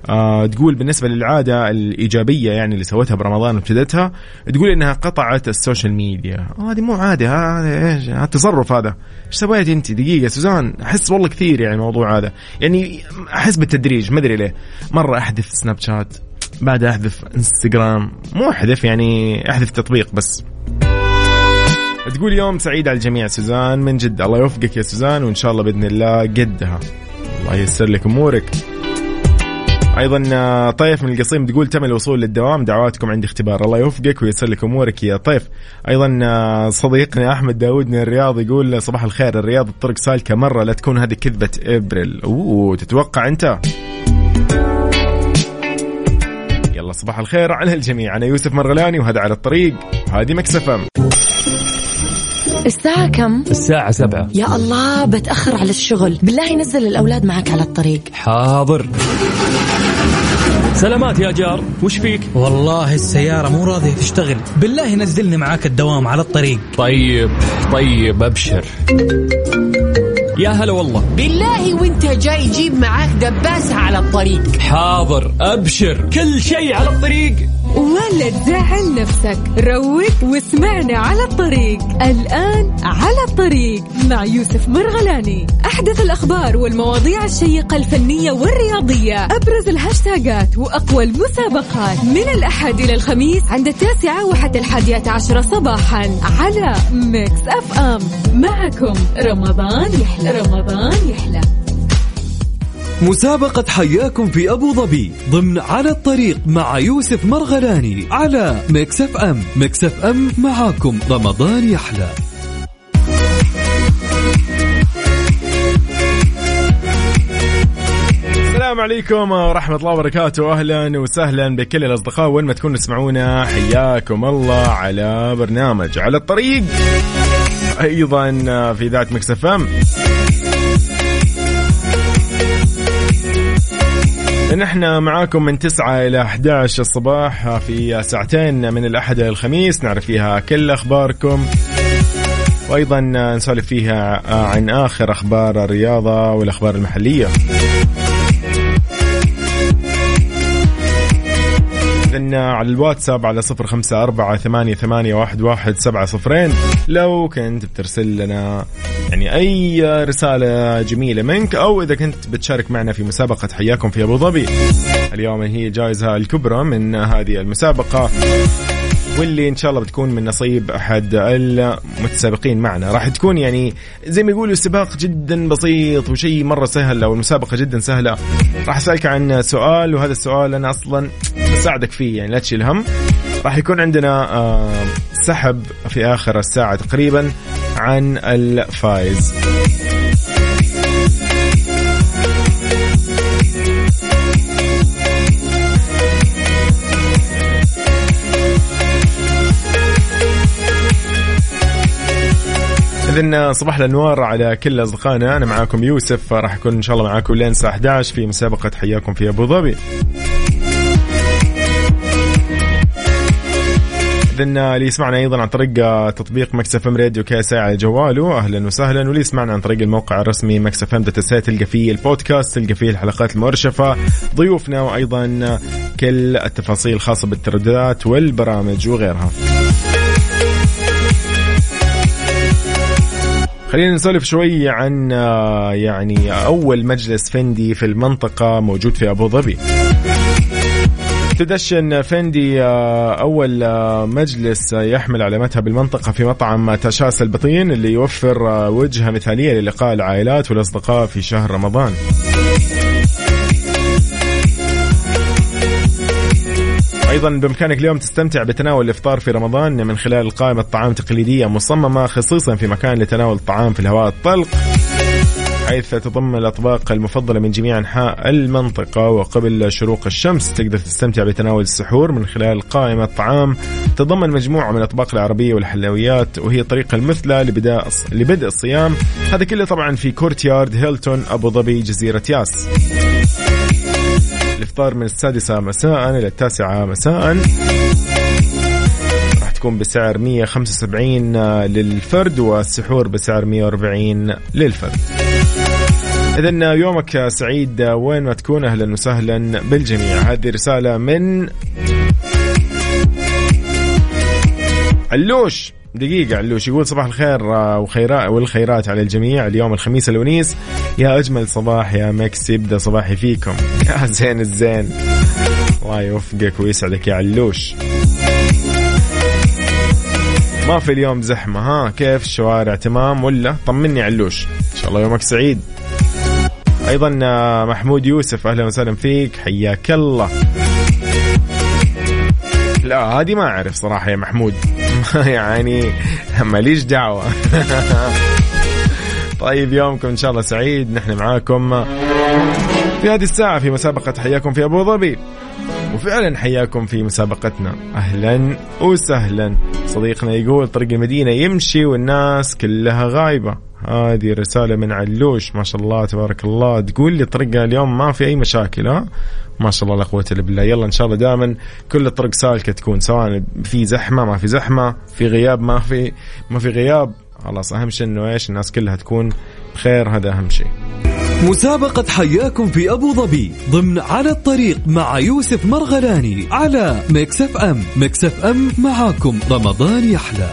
آه تقول بالنسبة للعادة الإيجابية يعني اللي سوتها برمضان وابتدتها تقول إنها قطعت ال social media. هذه مو عادة هذا إيش؟ التصرف هذا. إيش سويت أنت؟ دقيقة سوزان أحس والله كثير يعني الموضوع هذا. يعني أحس بالتدريج ما أدري ليه. مرة أحذف سناب شات بعدها أحذف إنستغرام. مو أحذف يعني أحذف تطبيق بس. تقول يوم سعيد على الجميع سوزان من جد الله يوفقك يا سوزان وإن شاء الله بإذن الله قدها. الله ييسر لك أمورك. أيضا آه، طيف من القصيم تقول تم الوصول للدوام دعواتكم عندي اختبار. الله يوفقك ويسر لك أمورك يا طيف أيضا آه، صديقنا أحمد داود من الرياض يقول صباح الخير الرياض الطرق سالكة مرة لا تكون هذه كذبة إبريل. أوه تتوقع أنت؟ يلا صباح الخير على الجميع. أنا يوسف مرغلاني وهذا على الطريق. وهذه مكسفه الساعة كم؟ الساعة سبعة. يا الله بتأخر على الشغل. بالله نزل الأولاد معك على الطريق. حاضر. سلامات يا جار. وش فيك؟ والله السيارة مو راضية تشتغل. بالله نزلني معاك الدوام على الطريق. طيب طيب أبشر. يا هلا والله. بالله وانت جاي جيب معاك دباسة على الطريق. حاضر أبشر. كل شيء على الطريق. ولا تزعل نفسك. روق واسمعنا على الطريق. الآن على الطريق مع يوسف مرغلاني. أحدث الأخبار والمواضيع الشيقة الفنية والرياضية. أبرز الهاشتاجات وأقوى المسابقات. من الأحد إلى الخميس عند التاسعة وحتى الحادية عشرة صباحا على Mix FM. معكم رمضان يحلى. رمضان يحلى. مسابقة حياكم في أبو ظبي ضمن على الطريق مع يوسف مرغلاني على أم. Mix FM معاكم. رمضان يحلى. السلام عليكم ورحمة الله وبركاته. أهلا وسهلا بكل الأصدقاء. وين ما تكونوا تسمعونا حياكم الله على برنامج على الطريق. أيضا في ذات مكسف أم. نحن معاكم من 9 إلى 11 الصباح في ساعتين من الأحد إلى الخميس. نعرف فيها كل أخباركم. وأيضا نسولف فيها عن آخر أخبار الرياضة والأخبار المحلية. إذن على الواتساب على صفر خمسة أربعة ثمانية, ثمانية واحد, واحد سبعة صفرين. لو كنت بترسل لنا يعني أي رسالة جميلة منك أو إذا كنت بتشارك معنا في مسابقة حياكم في أبو ظبي. اليوم هي جائزة الكبرى من هذه المسابقة. واللي إن شاء الله بتكون من نصيب أحد المتسابقين معنا. راح تكون يعني زي ما يقولوا سباق جدا بسيط وشيء مرة سهل أو المسابقة جدا سهلة. راح أسألك عن سؤال وهذا السؤال أنا أصلا بساعدك فيه يعني لا تشيل هم. راح يكون عندنا آه، سحب في آخر الساعة تقريبا عن الفائز. إذن صباح الأنوار على كل أصدقائنا. أنا معاكم يوسف راح أكون إن شاء الله معاكم لين الساعة 11 في مسابقة حياكم في أبو ظبي. إذن اللي يسمعنا أيضا عن طريق تطبيق MixFM Radio KSA على جواله أهلا وسهلا. واللي يسمعنا عن طريق الموقع الرسمي MixFM dot تلقى فيه البودكاست تلقى فيه الحلقات المرشفة ضيوفنا وأيضا كل التفاصيل الخاصة بالترددات والبرامج وغيرها. خلينا نسولف شوي عن آه، يعني أول مجلس Fendi في المنطقة موجود في أبو ظبي. تدشن فندي آه، أول آه، مجلس يحمل علامتها بالمنطقة في مطعم تشاس البطين اللي يوفر وجهة مثالية للقاء العائلات والأصدقاء في شهر رمضان. أيضا بإمكانك اليوم تستمتع بتناول الإفطار في رمضان من خلال قائمة طعام تقليدية مصممة خصيصا في مكان لتناول الطعام في الهواء الطلق حيث تضم الأطباق المفضلة من جميع أنحاء المنطقة. وقبل شروق الشمس تقدر تستمتع بتناول السحور من خلال قائمة طعام تضمن مجموعة من الأطباق العربية والحلويات وهي الطريقة المثلى لبداء لبدء الصيام. هذا كله طبعا في كورتيارد هيلتون أبو ظبي جزيرة ياس. الإفطار من السادسة مساء إلى التاسعة مساء. راح تكون بسعر 175 للفرد والسحور بسعر 140 للفرد. إذا يومك سعيد وين ما تكون أهلا وسهلا بالجميع. هذه رسالة من علوش دقيقة علوش. يقول صباح الخير آه، وخيرات والخيرات على الجميع. اليوم الخميس الونيس. يا أجمل صباح يا مكس يبدأ صباحي فيكم. يا زين الزين. الله يوفقك ويسعدك يا علوش. ما في اليوم زحمة ها؟ كيف؟ الشوارع تمام ولا؟ طمني علوش. إن شاء الله يومك سعيد. أيضا آه، محمود يوسف أهلا وسهلا فيك. حياك الله. لا هذه ما أعرف صراحة يا محمود. يعني ماليش دعوة. طيب يومكم إن شاء الله سعيد. نحن معاكم في هذه الساعة في مسابقة حياكم في أبو ظبي. وفعلا حياكم في مسابقتنا. أهلا وسهلا. صديقنا يقول طريق المدينة يمشي والناس كلها غايبة. هذه رسالة من علوش ما شاء الله تبارك الله. تقول لي طريقة اليوم ما في أي مشاكل ها؟ ما شاء الله لا قوة إلا بالله. يلا إن شاء الله دائما كل الطرق سالكة تكون سواء في زحمة ما في زحمة في غياب ما في ما في غياب. خلاص أهم شيء إنه إيش؟ الناس كلها تكون بخير هذا أهم شيء. مسابقة حياكم في أبو ظبي ضمن على الطريق مع يوسف مرغلاني على أم. Mix FM معاكم. رمضان يحلى.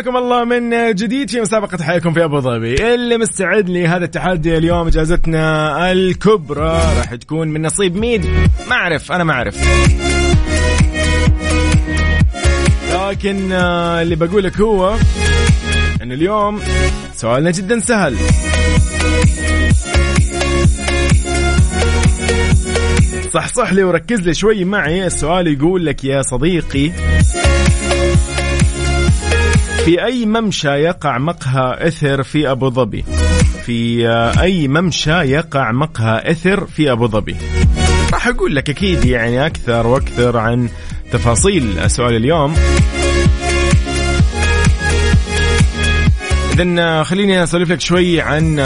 حياكم الله من جديد في مسابقة حياكم في أبو ظبي. اللي مستعد لهذا التحدي اليوم إجازتنا الكبرى. راح تكون من نصيب مين ما أعرف أنا ما أعرف لكن آه، اللي بقول لك هو أن اليوم سؤالنا جدا سهل. صح صح لي وركز لي شوي معي. السؤال يقول لك يا صديقي في أي ممشى يقع مقهى إثر في أبو ظبي؟ في أي ممشى يقع مقهى إثر في أبو ظبي؟ راح أقول لك أكيد يعني أكثر وأكثر عن تفاصيل سؤال اليوم. إذن خليني أسولف لك شوي عن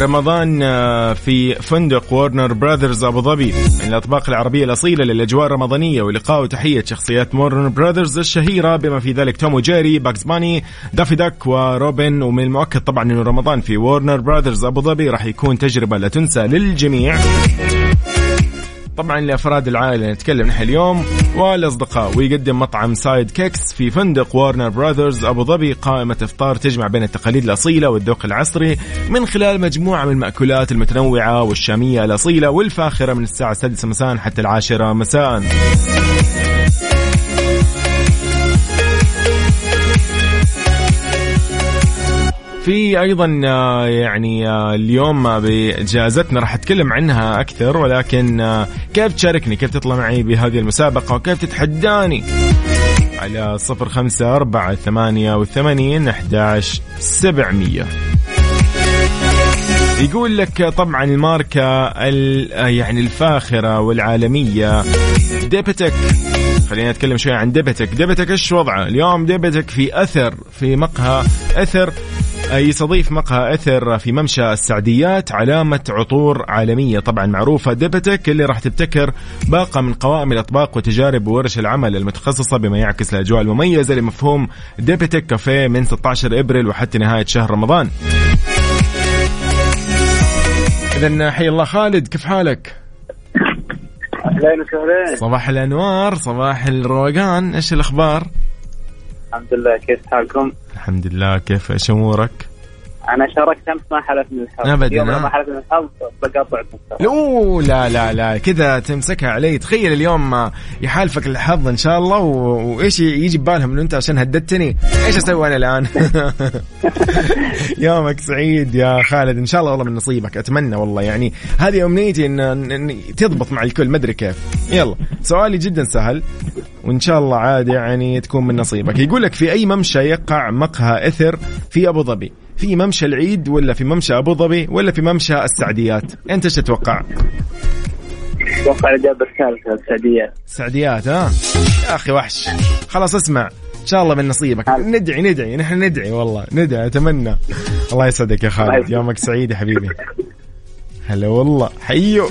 رمضان آه، في فندق وورنر براذرز أبو ظبي. من الأطباق العربية الأصيلة للأجواء الرمضانية ولقاء وتحية شخصيات وورنر براذرز الشهيرة بما في ذلك توم وجيري باكس باني دافي داك وروبن ومن المؤكد طبعا إنه رمضان في وورنر براذرز أبو ظبي راح يكون تجربة لا تنسى للجميع. طبعا لأفراد العائلة نتكلم نحن اليوم والأصدقاء. ويقدم مطعم Sidekicks في فندق وارنر براذرز أبو ظبي قائمة إفطار تجمع بين التقاليد الأصيلة والذوق العصري من خلال مجموعة من المأكولات المتنوعة والشامية الأصيلة والفاخرة من الساعة السادسة مساء حتى العاشرة مساء. في أيضا آه، يعني آه، اليوم آه، بجائزتنا راح أتكلم عنها أكثر ولكن كيف تشاركني؟ كيف تطلع معي بهذه المسابقة؟ وكيف تتحداني؟ على صفر خمسة أربعة ثمانية وثمانين أحداش سبعمية. يقول لك طبعا الماركة يعني الفاخرة والعالمية ديبتك. خلينا نتكلم شوي عن ديبتك. ديبتك إيش وضعه؟ اليوم ديبتك في أثر في مقهى أثر يستضيف مقهى أثر في ممشى السعديات علامة عطور عالمية طبعا معروفة ديبتك اللي راح تبتكر باقة من قوائم الأطباق وتجارب وورش العمل المتخصصة بما يعكس الأجواء المميزة لمفهوم ديبتك كافيه من 16 إبريل وحتى نهاية شهر رمضان إذا حي الله خالد كيف حالك؟ اهلين وسهلين صباح الأنوار صباح الروقان إيش الأخبار؟ الحمد لله كيف حالكم؟ الحمد لله كيف إيش امورك؟ أنا شاركت أمس ما حلف من الحظ. ابدا ما حلف من الحظ بقاطع لا لا لا لا كذا تمسكها علي. تخيل اليوم يحالفك الحظ إن شاء الله و... وإيش يجي ببالهم إنه أنت عشان هددتني؟ إيش أسوي أنا الآن؟ يومك سعيد يا خالد. إن شاء الله والله من نصيبك أتمنى والله. يعني هذه أمنيتي ان, إن تضبط مع الكل ما أدري كيف. يلا سؤالي جدا سهل. وإن شاء الله عاد يعني تكون من نصيبك. يقول لك في أي ممشى يقع مقهى إثر في أبو ظبي؟ في ممشى العيد ولا في ممشى أبو ظبي ولا في ممشى السعديات؟ أنت إيش تتوقع؟ أتوقع الاجابه الثالثه السعديات. السعديات ها؟ يا أخي وحش. خلاص اسمع إن شاء الله من نصيبك. ندعي ندعي نحن ندعي والله. ندعي أتمنى. الله يسعدك يا خالد. يومك سعيد يا حبيبي. هلا والله. حيو.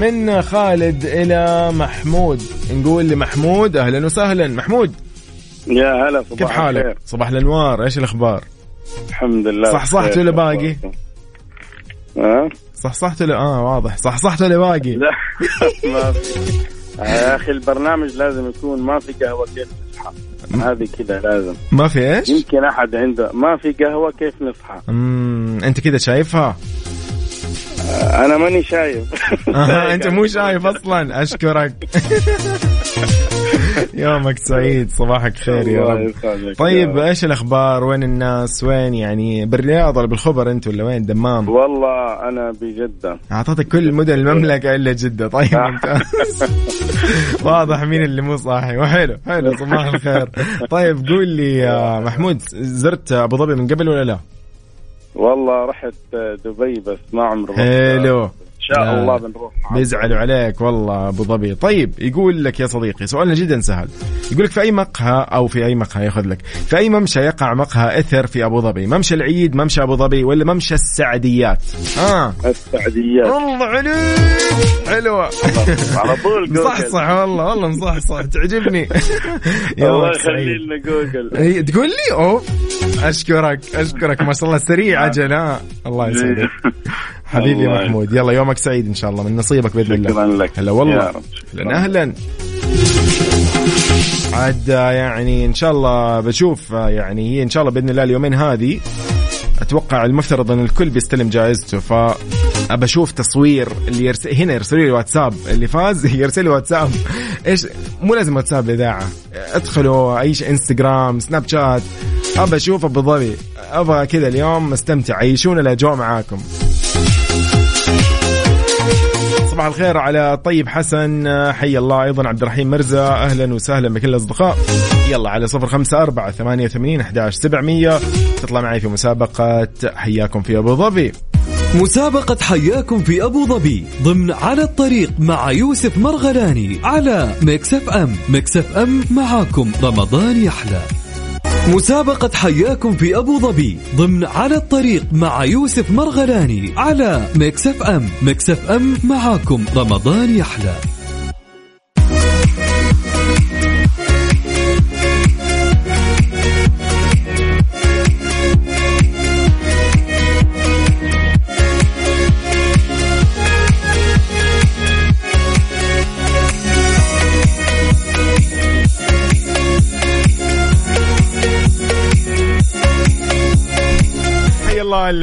من خالد إلى محمود نقول لمحمود أهلا وسهلا محمود يا هلا صباح كيف حالك؟ الخير. صباح الأنوار إيش الأخبار؟ الحمد لله صح صحت ولا باقي؟ ها؟ صح صحت ولا آه واضح صح صحت ولا باقي؟ لا ما في يا أخي البرنامج لازم يكون ما في قهوة كيف تصحى هذه كذا لازم ما في إيش؟ يمكن أحد عنده ما في قهوة كيف نصحى امم أنت كذا شايفها؟ أنا ماني شايف. آه أنت مو شايف أصلا. أشكرك. يومك سعيد صباحك خير يا رب. طيب إيش الأخبار؟ وين الناس؟ وين يعني؟ بالرياض ولا بالخبر أنت ولا وين؟ دمام. والله أنا بجدة. أعطيتك كل مدن المملكة إلا جدة. طيب ممتاز. واضح مين اللي مو صاحي. وحلو حلو صباح الخير. طيب قول لي يا محمود زرت أبو ظبي من قبل ولا لا؟ والله رحت دبي بس ما عمري حلو. إن شاء الله بنروح بيزعلوا عليك والله أبو ظبي. طيب يقول لك يا صديقي سؤالنا جدا سهل. يقول لك في أي مقهى أو في أي مقهى ياخذ لك. في أي ممشى يقع مقهى إثر في أبو ظبي؟ ممشى العيد ممشى أبو ظبي ولا ممشى السعديات؟ آه السعديات. والله عليك. حلوة. على طول صح صح والله والله صح صح تعجبني الله يخلي لنا جوجل. تقول لي أوه. أشكرك أشكرك. ما شاء الله سريع أجل ها. الله يسعدك. حبيبي محمود. يلا يومك سعيد إن شاء الله من نصيبك بإذن الله. شكرا لك. هلا والله. أهلا. أهلا عاد يعني إن شاء الله بشوف يعني هي إن شاء الله بإذن الله اليومين هذه. أتوقع المفترض إن الكل بيستلم جائزته ف أبى أشوف تصوير اللي يرسل هنا يرسل لي واتساب اللي فاز يرسل لي واتساب إيش؟ مو لازم واتساب الاذاعه ادخلوا أي شيء إنستغرام سناب شات. أبى أشوف أبو ظبي. أبغى كذا اليوم استمتع عيشونا الأجواء معاكم. صباح الخير على طيب حسن. حي الله. أيضا عبد الرحيم مرزا. أهلا وسهلا بكل الأصدقاء. يلا على صفر خمسة أربعة ثمانية وثمانين أحداش سبعمية. تطلع معي في مسابقة. حياكم في أبو ظبي. مسابقة حياكم في أبو ظبي ضمن على الطريق مع يوسف مرغلاني على أم. Mix FM معاكم. رمضان يحلى. مسابقة حياكم في أبو ظبي ضمن على الطريق مع يوسف مرغلاني على أم. Mix FM معاكم. رمضان يحلى.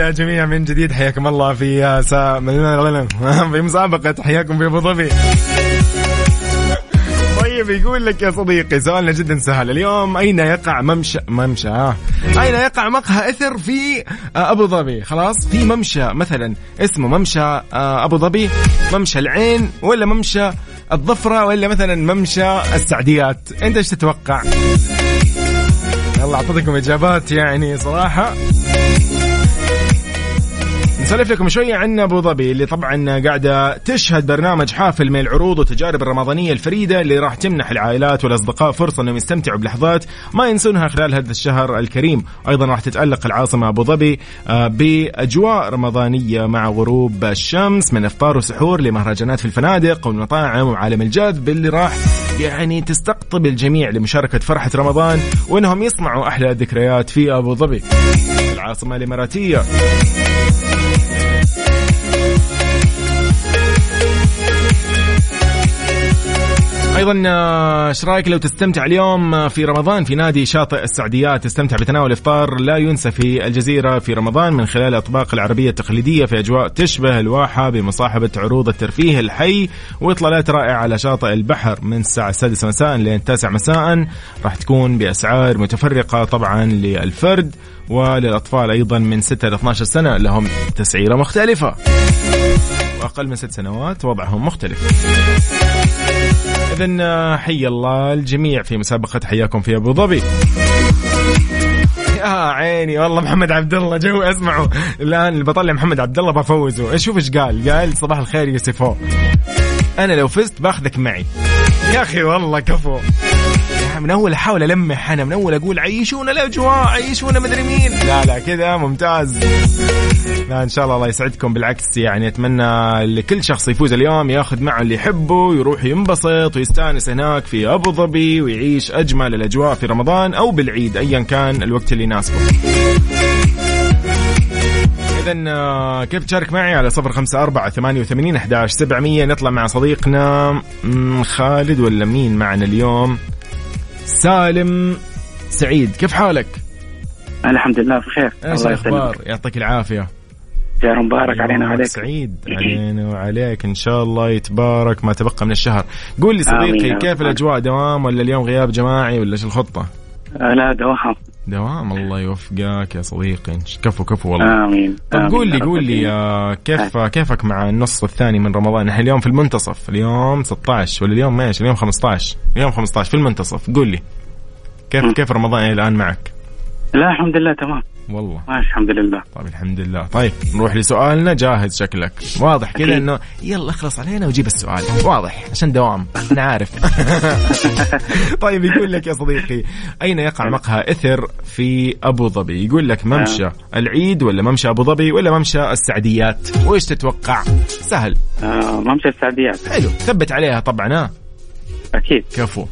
الجميع من جديد حياكم الله في سا... في مسابقة حياكم في أبو ظبي. طيب يقول لك يا صديقي سؤالنا جدا سهل. اليوم أين يقع ممشى ممشى آه. أين يقع مقهى إثر في آه، أبو ظبي؟ خلاص في ممشى مثلا. اسمه ممشى آه، أبو ظبي. ممشى العين ولا ممشى الظفرة ولا مثلا ممشى السعديات؟ أنت إيش تتوقع؟ يلا أعطيتكم إجابات يعني صراحة. نسولف لكم شوية عن أبو ظبي اللي طبعا قاعدة تشهد برنامج حافل من العروض والتجارب الرمضانية الفريدة اللي راح تمنح العائلات والأصدقاء فرصة أنهم يستمتعوا بلحظات ما ينسونها خلال هذا الشهر الكريم. أيضا راح تتألق العاصمة أبو ظبي آه، بأجواء رمضانية مع غروب الشمس من إفطار وسحور لمهرجانات في الفنادق والمطاعم وعالم الجذب اللي راح يعني تستقطب الجميع لمشاركة فرحة رمضان وأنهم يصنعوا أحلى الذكريات في أبو ظبي. العاصمة الإماراتية. أيضا آه، إيش رأيك لو تستمتع اليوم آه، في رمضان؟ في نادي شاطئ السعديات تستمتع بتناول افطار لا ينسى في الجزيرة في رمضان من خلال الاطباق العربية التقليدية في أجواء تشبه الواحة بمصاحبة عروض الترفيه الحي وإطلالات رائعة على شاطئ البحر. من الساعة السادسة مساء لين التاسع مساء راح تكون بأسعار متفرقة طبعا للفرد وللأطفال أيضا من 6 ل 12 سنة. لهم تسعيرة مختلفة. وأقل من ست سنوات وضعهم مختلف. اذا حي الله الجميع في مسابقة. حياكم في أبو ظبي. يا عيني والله محمد عبد الله جو اسمعوا الآن بطلع محمد عبد الله بفوزه. شوف إيش قال. قال صباح الخير يوسفو أنا لو فزت باخذك معي. يا أخي والله كفو. يا من أول أحاول ألمح أنا من أول أقول عيشونا الأجواء عيشونا مدري مين. لا لا كذا ممتاز. لا إن شاء الله الله يسعدكم بالعكس. يعني أتمنى لكل شخص يفوز اليوم ياخذ معه اللي يحبه يروح ينبسط ويستأنس هناك في أبو ظبي ويعيش أجمل الأجواء في رمضان أو بالعيد ايا كان الوقت اللي يناسبه. إذا آه، كيف تشارك معي على صفر خمسة أربعة ثمانية وثمانين أحداش سبعمية؟ نطلع مع صديقنا خالد ولا مين معنا اليوم؟ سالم سعيد كيف حالك؟ الحمد لله بخير. إيش الأخبار؟ يعطيك العافية. شهر مبارك علينا وعليك. سعيد. علينا وعليك. إن شاء الله يتبارك ما تبقى من الشهر. قول لي صديقي. كيف الأجواء؟ دوام ولا اليوم غياب جماعي ولا إيش الخطة؟ آه، لا دوام. دوام الله يوفقك يا صديقي. كفو كفو والله. آمين طيب آمين. قول لي قول لي العالمين. آه، كيف كيفك مع النص الثاني من رمضان؟ إحنا اليوم في المنتصف اليوم 16 ولا اليوم إيش؟ اليوم 15 اليوم 15 في المنتصف قول لي. كيف. كيف رمضان الآن معك؟ لا الحمد لله تمام. والله. ماشي الحمد لله. طيب الحمد لله. طيب نروح لسؤالنا. جاهز شكلك. واضح كذا. إنه يلا اخلص علينا وجيب السؤال. واضح عشان دوام. أنا عارف. طيب يقول لك يا صديقي أين يقع مقهى إثر في أبو ظبي؟ يقول لك ممشى العيد ولا ممشى أبو ظبي ولا ممشى السعديات؟ وإيش تتوقع؟ سهل. آه ممشى السعديات. حلو. ثبت عليها طبعا ها؟ أكيد. كفو.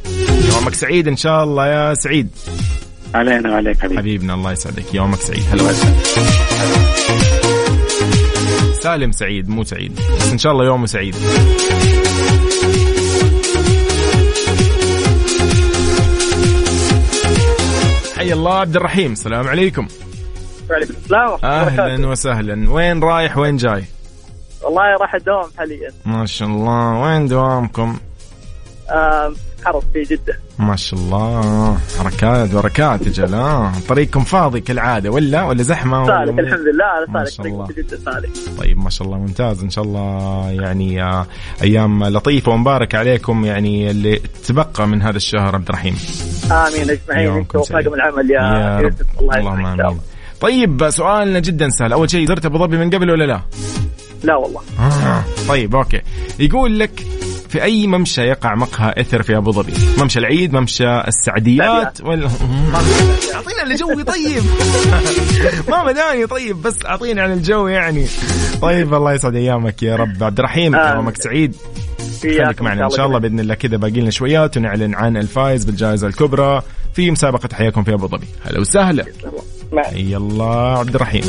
يومك سعيد إن شاء الله يا سعيد. علينا وعليك حبيبي. حبيبنا الله يسعدك. يومك سعيد. هلا وسهلا. سالم سعيد مو سعيد. بس إن شاء الله يومه سعيد. حي الله عبد الرحيم. السلام عليكم. وعليكم السلام ورحمة الله أهلا. وسهلا. وين رايح؟ وين جاي؟ والله راح الدوام حاليا. ما شاء الله. وين دوامكم؟ آه حرص في جدة. ما شاء الله. حركات بركات يا جل آه. طريقكم فاضي كالعادة ولا؟ ولا زحمة ولا سالك الحمد لله أنا سالك الله. طريق في جدة سالك. طيب ما شاء الله. ممتاز. إن شاء الله يعني آه، أيام لطيفة ومبارك عليكم يعني اللي تبقى من هذا الشهر عبد الرحيم. آمين. أجمعين. أنت. وطاقم العمل يا, يا رب. يوسف الله اللهم آمين. الله طيب سؤالنا جدا سهل. أول شيء زرت أبو ظبي من قبل ولا لا؟ لا والله. آه. طيب أوكي. يقول لك في أي ممشى يقع مقهى إثر في أبو ظبي؟ ممشى العيد ممشى السعديات ولا أعطينا الجو طيب. ما مداني طيب بس أعطيني عن الجو يعني. طيب الله يسعد أيامك يا رب. عبد الرحيم آه. يومك سعيد. إياكم خليك معنا إن شاء الله. بإذن الله. كذا باقي لنا شويات ونعلن عن الفائز بالجائزة الكبرى. في مسابقة حياكم في أبو ظبي. هلا وسهلا. الله. عبد الرحيم.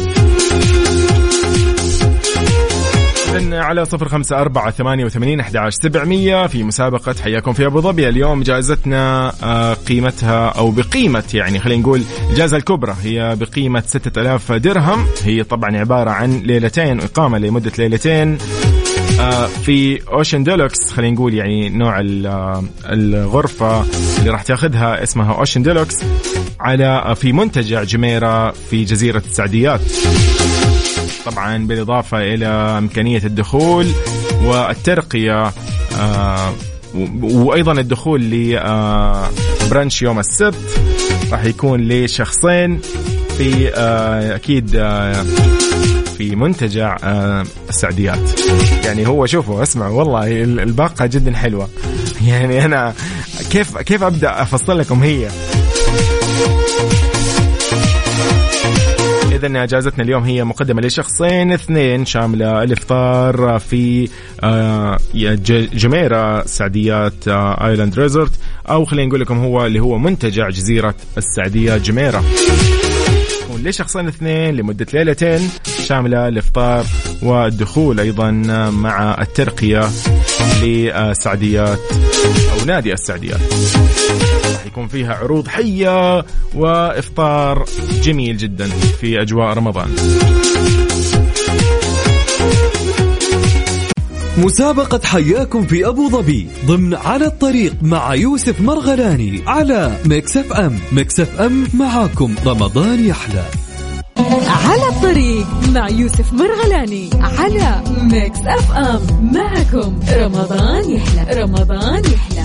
إذن على صفر خمسة أربعة ثمانية وثمانين أحد عشر سبعمية في مسابقة حياكم في أبو ظبي. اليوم جائزتنا آه، قيمتها أو بقيمة يعني خلينا نقول الجائزة الكبرى هي بقيمة ستة ألاف درهم. هي طبعا عبارة عن ليلتين إقامة لمدة ليلتين آه، في Ocean Deluxe خلينا نقول يعني نوع آه، الغرفة اللي راح تاخذها اسمها Ocean Deluxe على في منتجع جميرة في جزيرة السعديات. طبعا بالإضافة إلى إمكانية الدخول والترقية آه، وأيضا الدخول ل brunch يوم السبت راح يكون لشخصين في آه، أكيد آه، في منتجع آه، السعديات. يعني هو شوفوا اسمعوا والله ال- الباقة جدا حلوة. يعني أنا كيف كيف أبدأ أفصل لكم هي؟ إذا جائزتنا اليوم هي مقدمة لشخصين اثنين شاملة الإفطار في آه، ج- جميرة سعديات آه، Island Resort أو خلينا نقول لكم هو اللي هو منتجع جزيرة السعديات جميرة. يكون لشخصين اثنين لمدة ليلتين شاملة الإفطار والدخول أيضا مع الترقية لسعديات أو نادي السعديات. راح يكون فيها عروض حية وإفطار جميل جدا في أجواء رمضان. مسابقة حياكم في أبو ظبي ضمن على الطريق مع يوسف مرغلاني على أم. Mix FM معاكم. رمضان يحلى. على الطريق مع يوسف مرغلاني على Mix FM. معكم رمضان يحلى رمضان يحلى.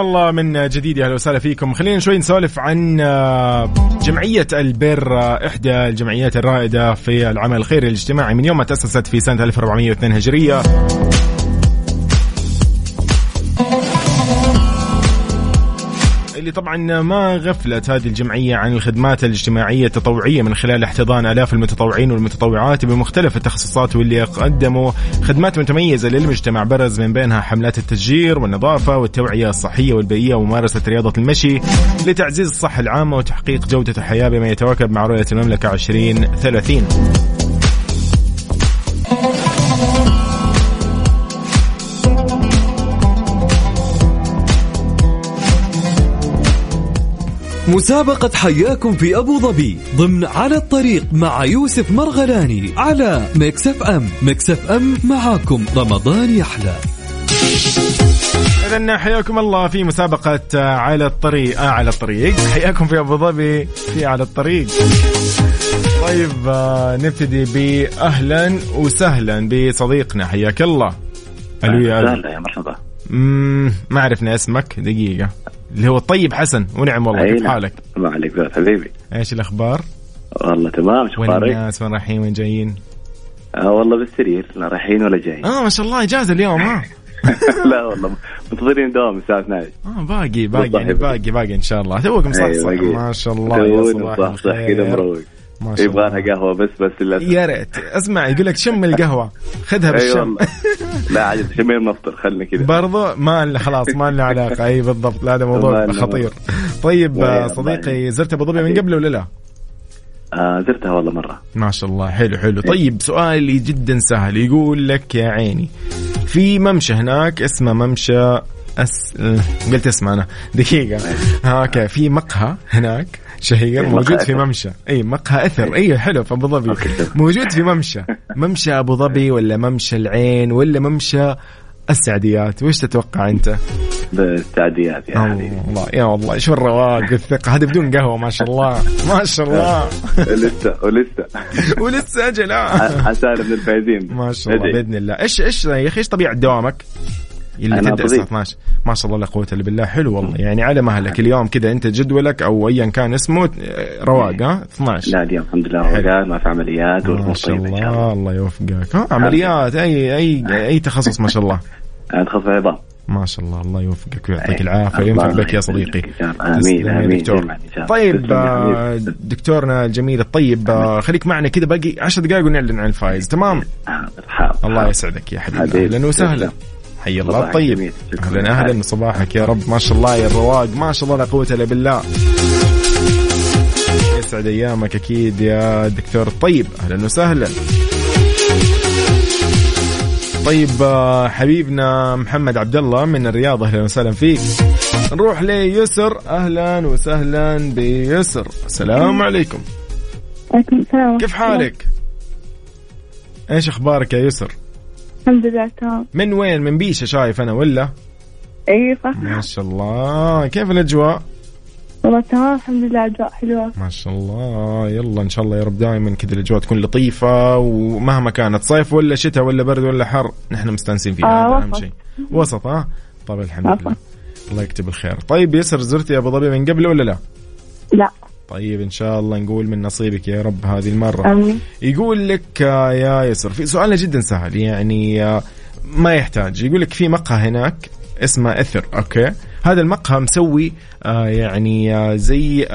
حياكم الله من جديد يا أهلا وسهلا فيكم. خلينا شوي نسولف عن آه، جمعية البر آه، إحدى الجمعيات الرائدة في العمل الخيري الاجتماعي. من يوم ما تأسست في سنة 1402 هجرية اللي طبعا ما غفلت هذه الجمعية عن الخدمات الاجتماعية التطوعية من خلال احتضان آلاف المتطوعين والمتطوعات بمختلف التخصصات واللي قدموا خدمات متميزة للمجتمع برز من بينها حملات التشجير والنظافة والتوعية الصحية والبيئية وممارسة رياضة المشي لتعزيز الصحة العامة وتحقيق جودة الحياة بما يتواكب مع رؤية المملكة 2030 مسابقة حياكم في أبو ظبي ضمن على الطريق مع يوسف مرغلاني على أم. ميكس أف أم معاكم. رمضان يحلى. إذا حياكم الله في مسابقة على الطريق. آه على الطريق. حياكم في أبو ظبي في على الطريق. طيب آه نبتدي بأهلا وسهلا بصديقنا. حياك الله. ألو يا. لا يا مرحبا. ما عرفنا اسمك. دقيقة. اللي هو الطيب حسن ونعم والله كيف نعم. حالك؟ الله عليك زاد حبيبي إيش الأخبار؟ والله تمام شو وين؟ الناس وين رايحين وين جايين؟ آه والله بالسرير لا رايحين ولا جايين آه ما شاء الله إجازة اليوم ها لا والله منتظرين دوام الساعة 12 آه باقي باقي. يعني باقي باقي إن شاء الله توك مصحصح أيوة،. ما شاء الله يا صباح مصحصح كذا الخير. مروق ما شاء يبغى لها قهوة بس بس للأسف. يا ريت. اسمع يقول لك شم القهوة. خذها اي بالشم. والله. لا عاد شمين نفطر خلنا كذا. برضو ما خلاص ما لنا علاقة. أي بالضبط. لا هذا موضوع خطير. طيب آه، صديقي زرت أبو ظبي من قبل ولا لا؟ آه زرتها والله مرة. ما شاء الله. حلو حلو. طيب سؤالي جدا سهل. يقول لك يا عيني في ممشى هناك اسمه ممشى أس... آه، قلت اسمه أنا. دقيقة. ها أوكي. في مقهى هناك. شهير مقهى موجود في. ممشى. إي مقهى أثر. إي حلو في أبو ظبي. موجود في ممشى. ممشى أبو ظبي ولا ممشى العين ولا ممشى السعديات؟ وش تتوقع أنت؟ بالسعديات يا حبيبي الله يا والله شو الرواق والثقة؟ هذا بدون قهوة ما شاء الله ما شاء الله. ولسه ولسه. ولسه أجل آه. حسالة من الفايزين ما شاء الله. بإذن الله. إيش إيش يا أخي إيش طبيعة دوامك؟ اللي أنا تبدا الساعة طبيب. 12 ما شاء الله لا قوة إلا بالله. حلو والله. يعني على مهلك. اليوم كذا أنت جدولك أو ايا كان اسمه آه، رواق ها؟ 12 لا اليوم الحمد لله روقان ما في عمليات ما والأمور شاء طيبة إن شاء الله. الله. يوفقك. ها عمليات أي أي أي تخصص ما شاء الله. تخصص عظام. ما شاء الله. الله يوفقك ويعطيك. العافية. وينفع بك يا صديقي. يا آمين. دكتور. طيب آه،. دكتورنا الجميل الطيب آه، خليك معنا كذا باقي 10 دقائق ونعلن عن الفائز تمام؟ الله. يسعدك يا حبيبي. أهلا وسهلا. حي الله. الطيب. شكراً. أهلا أهلا صباحك يا رب. ما شاء الله يا الرواق. ما شاء الله لا قوة إلا بالله. يسعد أيامك أكيد يا دكتور. الطيب أهلا وسهلا. طيب آه، حبيبنا محمد عبد الله من الرياض أهلا وسهلا فيك. نروح ليسر. أهلا وسهلا بيسر. السلام عليكم. عليكم السلام كيف حالك؟ إيش أخبارك يا يسر؟ الحمد لله تمام. من وين؟ من بيشة شايف أنا ولا؟ اي صح. ما شاء الله. كيف الأجواء؟ والله تمام الحمد لله أجواء حلوة. ما شاء الله. يلا إن شاء الله يا رب دائما كذا الأجواء تكون لطيفة ومهما كانت صيف ولا شتاء ولا برد ولا حر نحن مستانسين فيها آه، هذا وسط. شيء. وسط ها طيب الحمد. لله. الله يكتب الخير. طيب يسر زرتي أبو ظبي من قبل ولا لا؟ لا. طيب إن شاء الله نقول من نصيبك يا رب هذه المرة. آمين. يقول لك آه، يا يسر في سؤالنا جدا سهل يعني آه، ما يحتاج. يقول لك في مقهى هناك اسمه إثر أوكي؟ هذا المقهى مسوي آه، يعني زي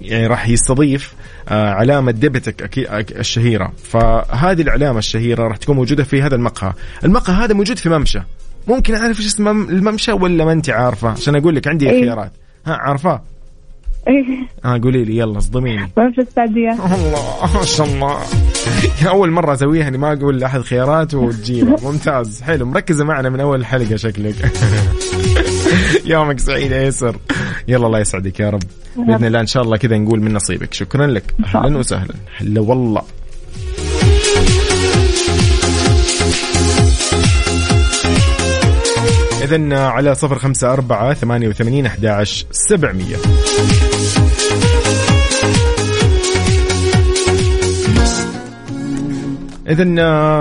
يعني راح يستضيف علامة ديبتك الشهيرة. فهذه العلامة الشهيرة راح تكون موجودة في هذا المقهى. المقهى هذا موجود في ممشى. ممكن أعرف إيش اسم الممشى ولا ما أنت عارفة؟ عشان أقول لك عندي إيه. خيارات ها عارفاه؟ اي ها قولي لي يلا اصدميني. ممشى السعديه الله ما شاء الله. أول مرة أسويها اني ما أقول لأحد خيارات وتجيبها ممتاز. حلو مركزة معنا من أول حلقة شكلك. يومك سعيد يا يسر يلا الله يسعدك يا رب. بإذن الله إن شاء الله كذا نقول من نصيبك. شكرا لك. أهلا وسهلا. هلا والله. إذا على صفر خمسة أربعة ثمانية وثمانين أحد عشر سبعمية. إذا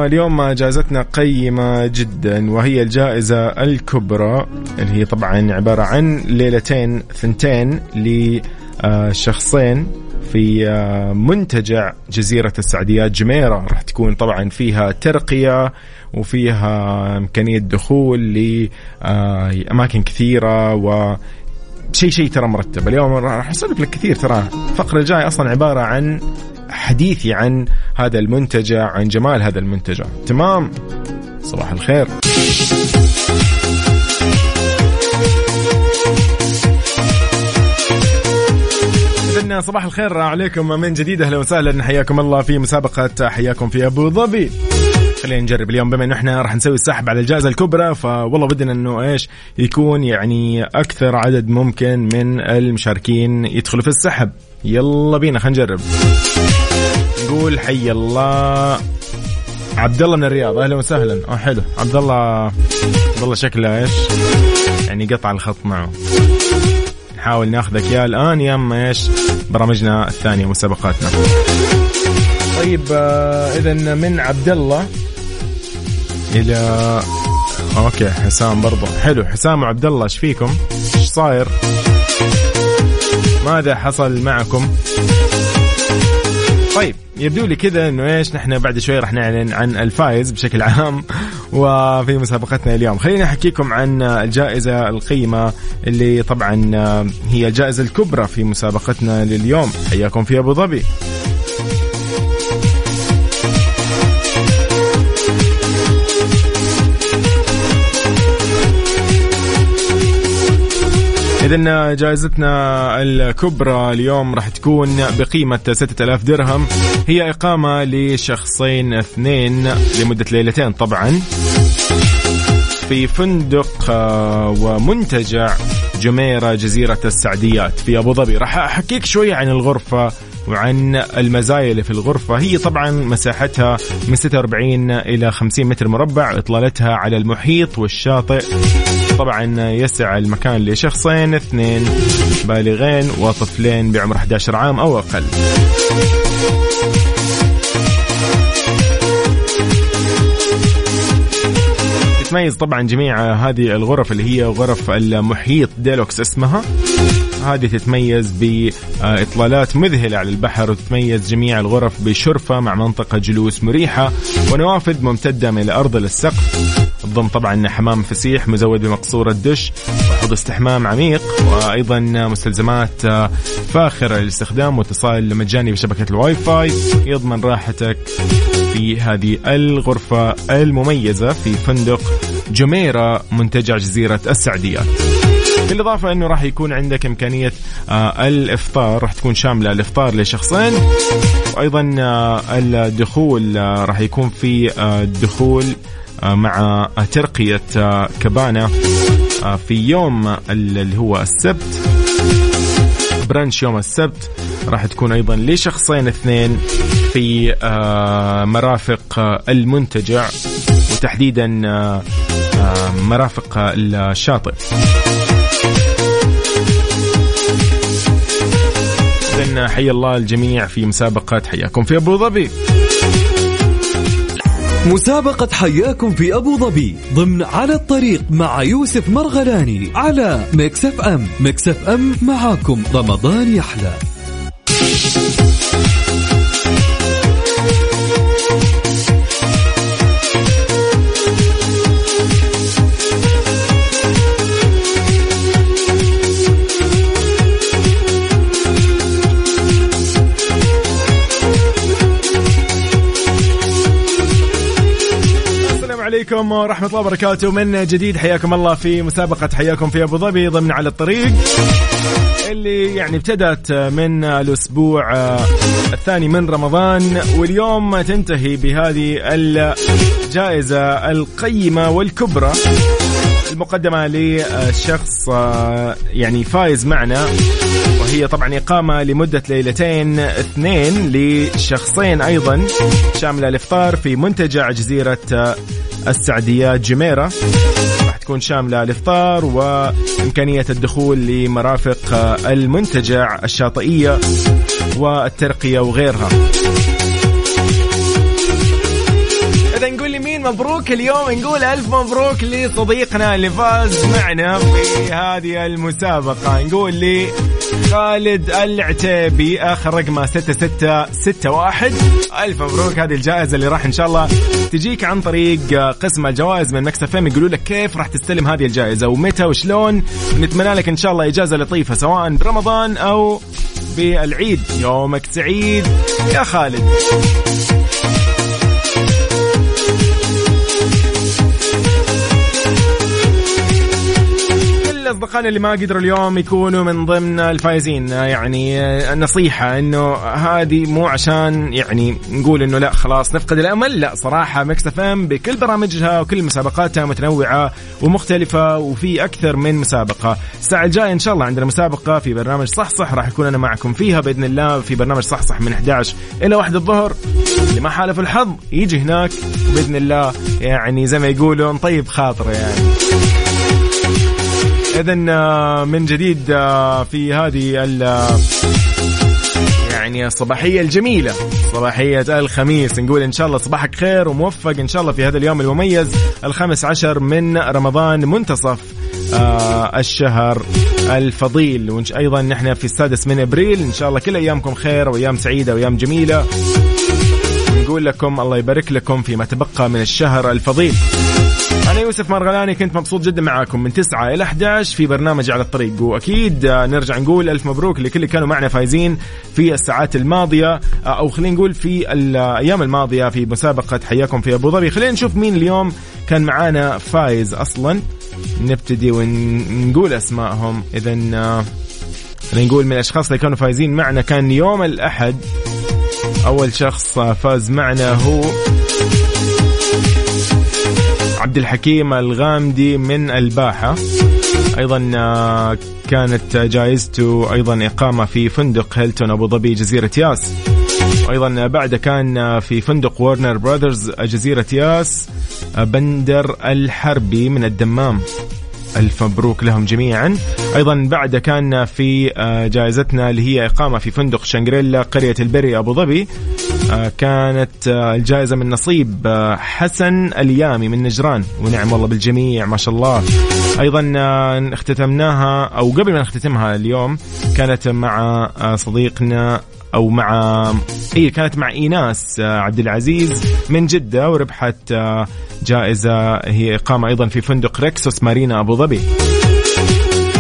اليوم جائزتنا قيمة جدا وهي الجائزة الكبرى اللي هي طبعا عبارة عن ليلتين ثنتين لشخصين في آه، منتجع جزيرة السعديات جميرة. راح تكون طبعا فيها ترقية وفيها إمكانية دخول لأماكن كثيرة و شيء شيء ترى مرتب. اليوم راح اسولف لك كثير ترى. الفقرة الجاية أصلا عبارة عن حديثي عن هذا المنتجع عن جمال هذا المنتجع تمام؟ صباح الخير. صباح الخير عليكم من جديد. أهلا وسهلا. حياكم الله في مسابقة حياكم في أبو ظبي. خلينا نجرب. اليوم بما إنه إحنا راح نسوي السحب على الجائزة الكبرى فوالله بدنا إنه إيش؟ يكون يعني أكثر عدد ممكن من المشاركين يدخلوا في السحب. يلا بينا خلينا نجرب. نقول حي الله. عبد الله من الرياض. أهلا وسهلا. آه حلو. عبد الله عبد الله شكله إيش؟ يعني قطع الخط معه. نحاول ناخذك يا الآن يا أما إيش؟ برامجنا الثانية مسابقاتنا. طيب آه اذا من عبد الله إلى أوكي حسام برضو حلو حسام وعبد الله إيش فيكم؟ إيش صاير؟ ماذا حصل معكم؟ طيب يبدو لي كذا إنه إيش نحن بعد شوي راح نعلن عن الفائز بشكل عام وفي مسابقتنا اليوم خليني احكيكم عن الجائزه القيمة اللي طبعا هي الجائزة الكبرى في مسابقتنا لليوم حياكم في أبو ظبي إذا جائزتنا الكبرى اليوم راح تكون بقيمة 6000 درهم. هي إقامة لشخصين اثنين لمدة ليلتين طبعا. في فندق آه، ومنتجع جميرة جزيرة السعديات في أبو ظبي. راح أحكيك شوية عن الغرفة وعن المزايا اللي في الغرفة. هي طبعا مساحتها من 46 إلى 50 متر مربع. إطلالتها على المحيط والشاطئ. طبعا يسع المكان لشخصين اثنين بالغين وطفلين بعمر 11 عام أو أقل. تتميز طبعا جميع هذه الغرف اللي هي غرف المحيط ديلوكس اسمها. هذه تتميز بإطلالات مذهلة على البحر وتتميز جميع الغرف بشرفة مع منطقة جلوس مريحة ونوافذ ممتدة من الأرض للسقف. تضم طبعا حمام فسيح مزود بمقصورة دش وحوض استحمام عميق وأيضا مستلزمات فاخرة للاستخدام واتصال مجاني بشبكة الواي فاي. يضمن راحتك في هذه الغرفة المميزة في فندق جميرة منتجع جزيرة السعديات بالإضافة أنه راح يكون عندك إمكانية آه الإفطار راح تكون شاملة الإفطار لشخصين. وأيضا آه الدخول آه راح يكون في الدخول مع ترقية كبانة آه في يوم اللي هو السبت. برانش يوم السبت راح تكون أيضا لشخصين اثنين في مرافق المنتجع وتحديدا مرافق الشاطئ. إذن حي الله الجميع في مسابقة حياكم في أبو ظبي. مسابقة حياكم في أبو ظبي ضمن على الطريق مع يوسف مرغلاني على ميكس أف أم. ميكس أف أم معاكم. رمضان يحلى. عليكم ورحمة الله وبركاته. من جديد حياكم الله في مسابقة حياكم في أبو ظبي ضمن على الطريق. اللي يعني ابتدت من الأسبوع الثاني من رمضان واليوم تنتهي بهذه الجائزة القيمة والكبرى المقدمة لشخص يعني فايز معنا. وهي طبعا إقامة لمدة ليلتين اثنين لشخصين أيضا. شاملة الإفطار في منتجع جزيرة السعديات جميرة. راح تكون شاملة الإفطار وإمكانية الدخول لمرافق المنتجع الشاطئية والترقية وغيرها. إذا نقول لي مين مبروك اليوم؟ نقول ألف مبروك لصديقنا اللي فاز معنا في هذه المسابقة. نقول لي خالد العتيبي آخر رقمه 6661 ألف مبروك هذه الجائزة اللي راح إن شاء الله تجيك عن طريق قسم الجوائز من مكسف فيم. يقولوا لك كيف راح تستلم هذه الجائزة؟ ومتى وشلون؟ نتمنى لك إن شاء الله إجازة لطيفة سواء برمضان أو بالعيد. يومك سعيد. يا خالد. أصدقائنا اللي ما قدروا اليوم يكونوا من ضمن الفائزين. يعني نصيحة إنه هذه مو عشان يعني نقول إنه لا خلاص نفقد الأمل لا صراحة ميكس إف إم بكل برامجها وكل مسابقاتها متنوعة ومختلفة وفي أكثر من مسابقة. الساعة الجاية إن شاء الله عندنا مسابقة في برنامج صح صح راح يكون أنا معكم فيها بإذن الله في برنامج صح صح من 11 إلى 1 الظهر. اللي ما حالف الحظ يجي هناك بإذن الله يعني زي ما يقولوا نطيب خاطره يعني. اذا من جديد في هذه ال يعني الصباحية الجميلة صباحية الخميس. نقول إن شاء الله صباحك خير وموفق إن شاء الله في هذا اليوم المميز الخامس عشر من رمضان منتصف آه الشهر الفضيل. وأيضا نحن في السادس من إبريل. إن شاء الله كل أيامكم خير وأيام سعيدة وأيام جميلة. نقول لكم الله يبارك لكم فيما تبقى من الشهر الفضيل. أنا يوسف مرغلاني كنت مبسوط جدا معاكم من 9 إلى 11 في برنامج على الطريق. وأكيد نرجع نقول ألف مبروك لكل اللي كانوا معنا فايزين في الساعات الماضية. أو خلينا نقول في الأيام الماضية في مسابقة حياكم في أبو ظبي. خلينا نشوف مين اليوم كان معانا فايز أصلا. نبتدي ونقول أسمائهم. اذا آه، خلينا نقول من الأشخاص اللي كانوا فايزين معنا كان يوم الأحد. أول شخص فاز معنا هو عبد الحكيم الغامدي من الباحة. أيضا آه، كانت جائزته أيضا إقامة في فندق هيلتون أبو ظبي جزيرة ياس. وأيضا بعد كان في فندق وورنر براذرز جزيرة ياس بندر الحربي من الدمام. ألف مبروك لهم جميعا. أيضا بعد كان في آه، جائزتنا اللي هي إقامة في فندق شانغريلا قرية البري أبو ظبي. آه، كانت آه، الجائزة من نصيب حسن اليامي من نجران. ونعم والله بالجميع ما شاء الله. أيضا اختتمناها أو قبل ما نختتمها اليوم كانت مع صديقنا أو مع اي كانت مع إيناس عبد العزيز من جدة وربحت جائزة هي إقامة أيضا في فندق ريكسوس مارينا أبو ظبي.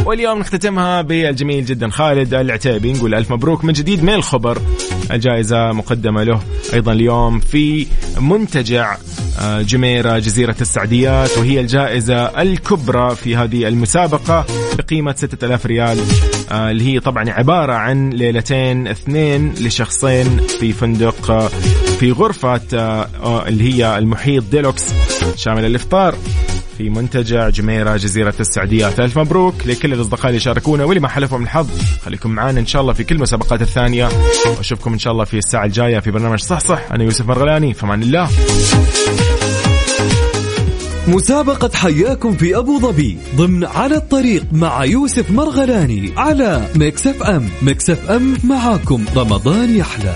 واليوم نختتمها بالجميل جدا خالد العتيبي. نقول ألف مبروك من جديد من الخبر. الجائزة مقدمة له أيضا اليوم في منتجع آه، جميرة جزيرة السعديات وهي الجائزة الكبرى في هذه المسابقة بقيمة 6000 ريال آه، اللي هي طبعا عبارة عن ليلتين اثنين لشخصين في فندق آه، في غرفة اللي هي المحيط ديلوكس شامل الإفطار. في منتجع جميرة جزيرة السعديات ألف مبروك لكل الأصدقاء اللي شاركونا. واللي ما حلفهم الحظ. خليكم معنا إن شاء الله في كل المسابقات الثانية. وأشوفكم إن شاء الله في الساعة الجاية في برنامج صح صح. أنا يوسف مرغلاني. فمان الله. مسابقة حياكم في أبو ظبي ضمن على الطريق مع يوسف مرغلاني على إم. ميكس إف إم معاكم. رمضان يحلى.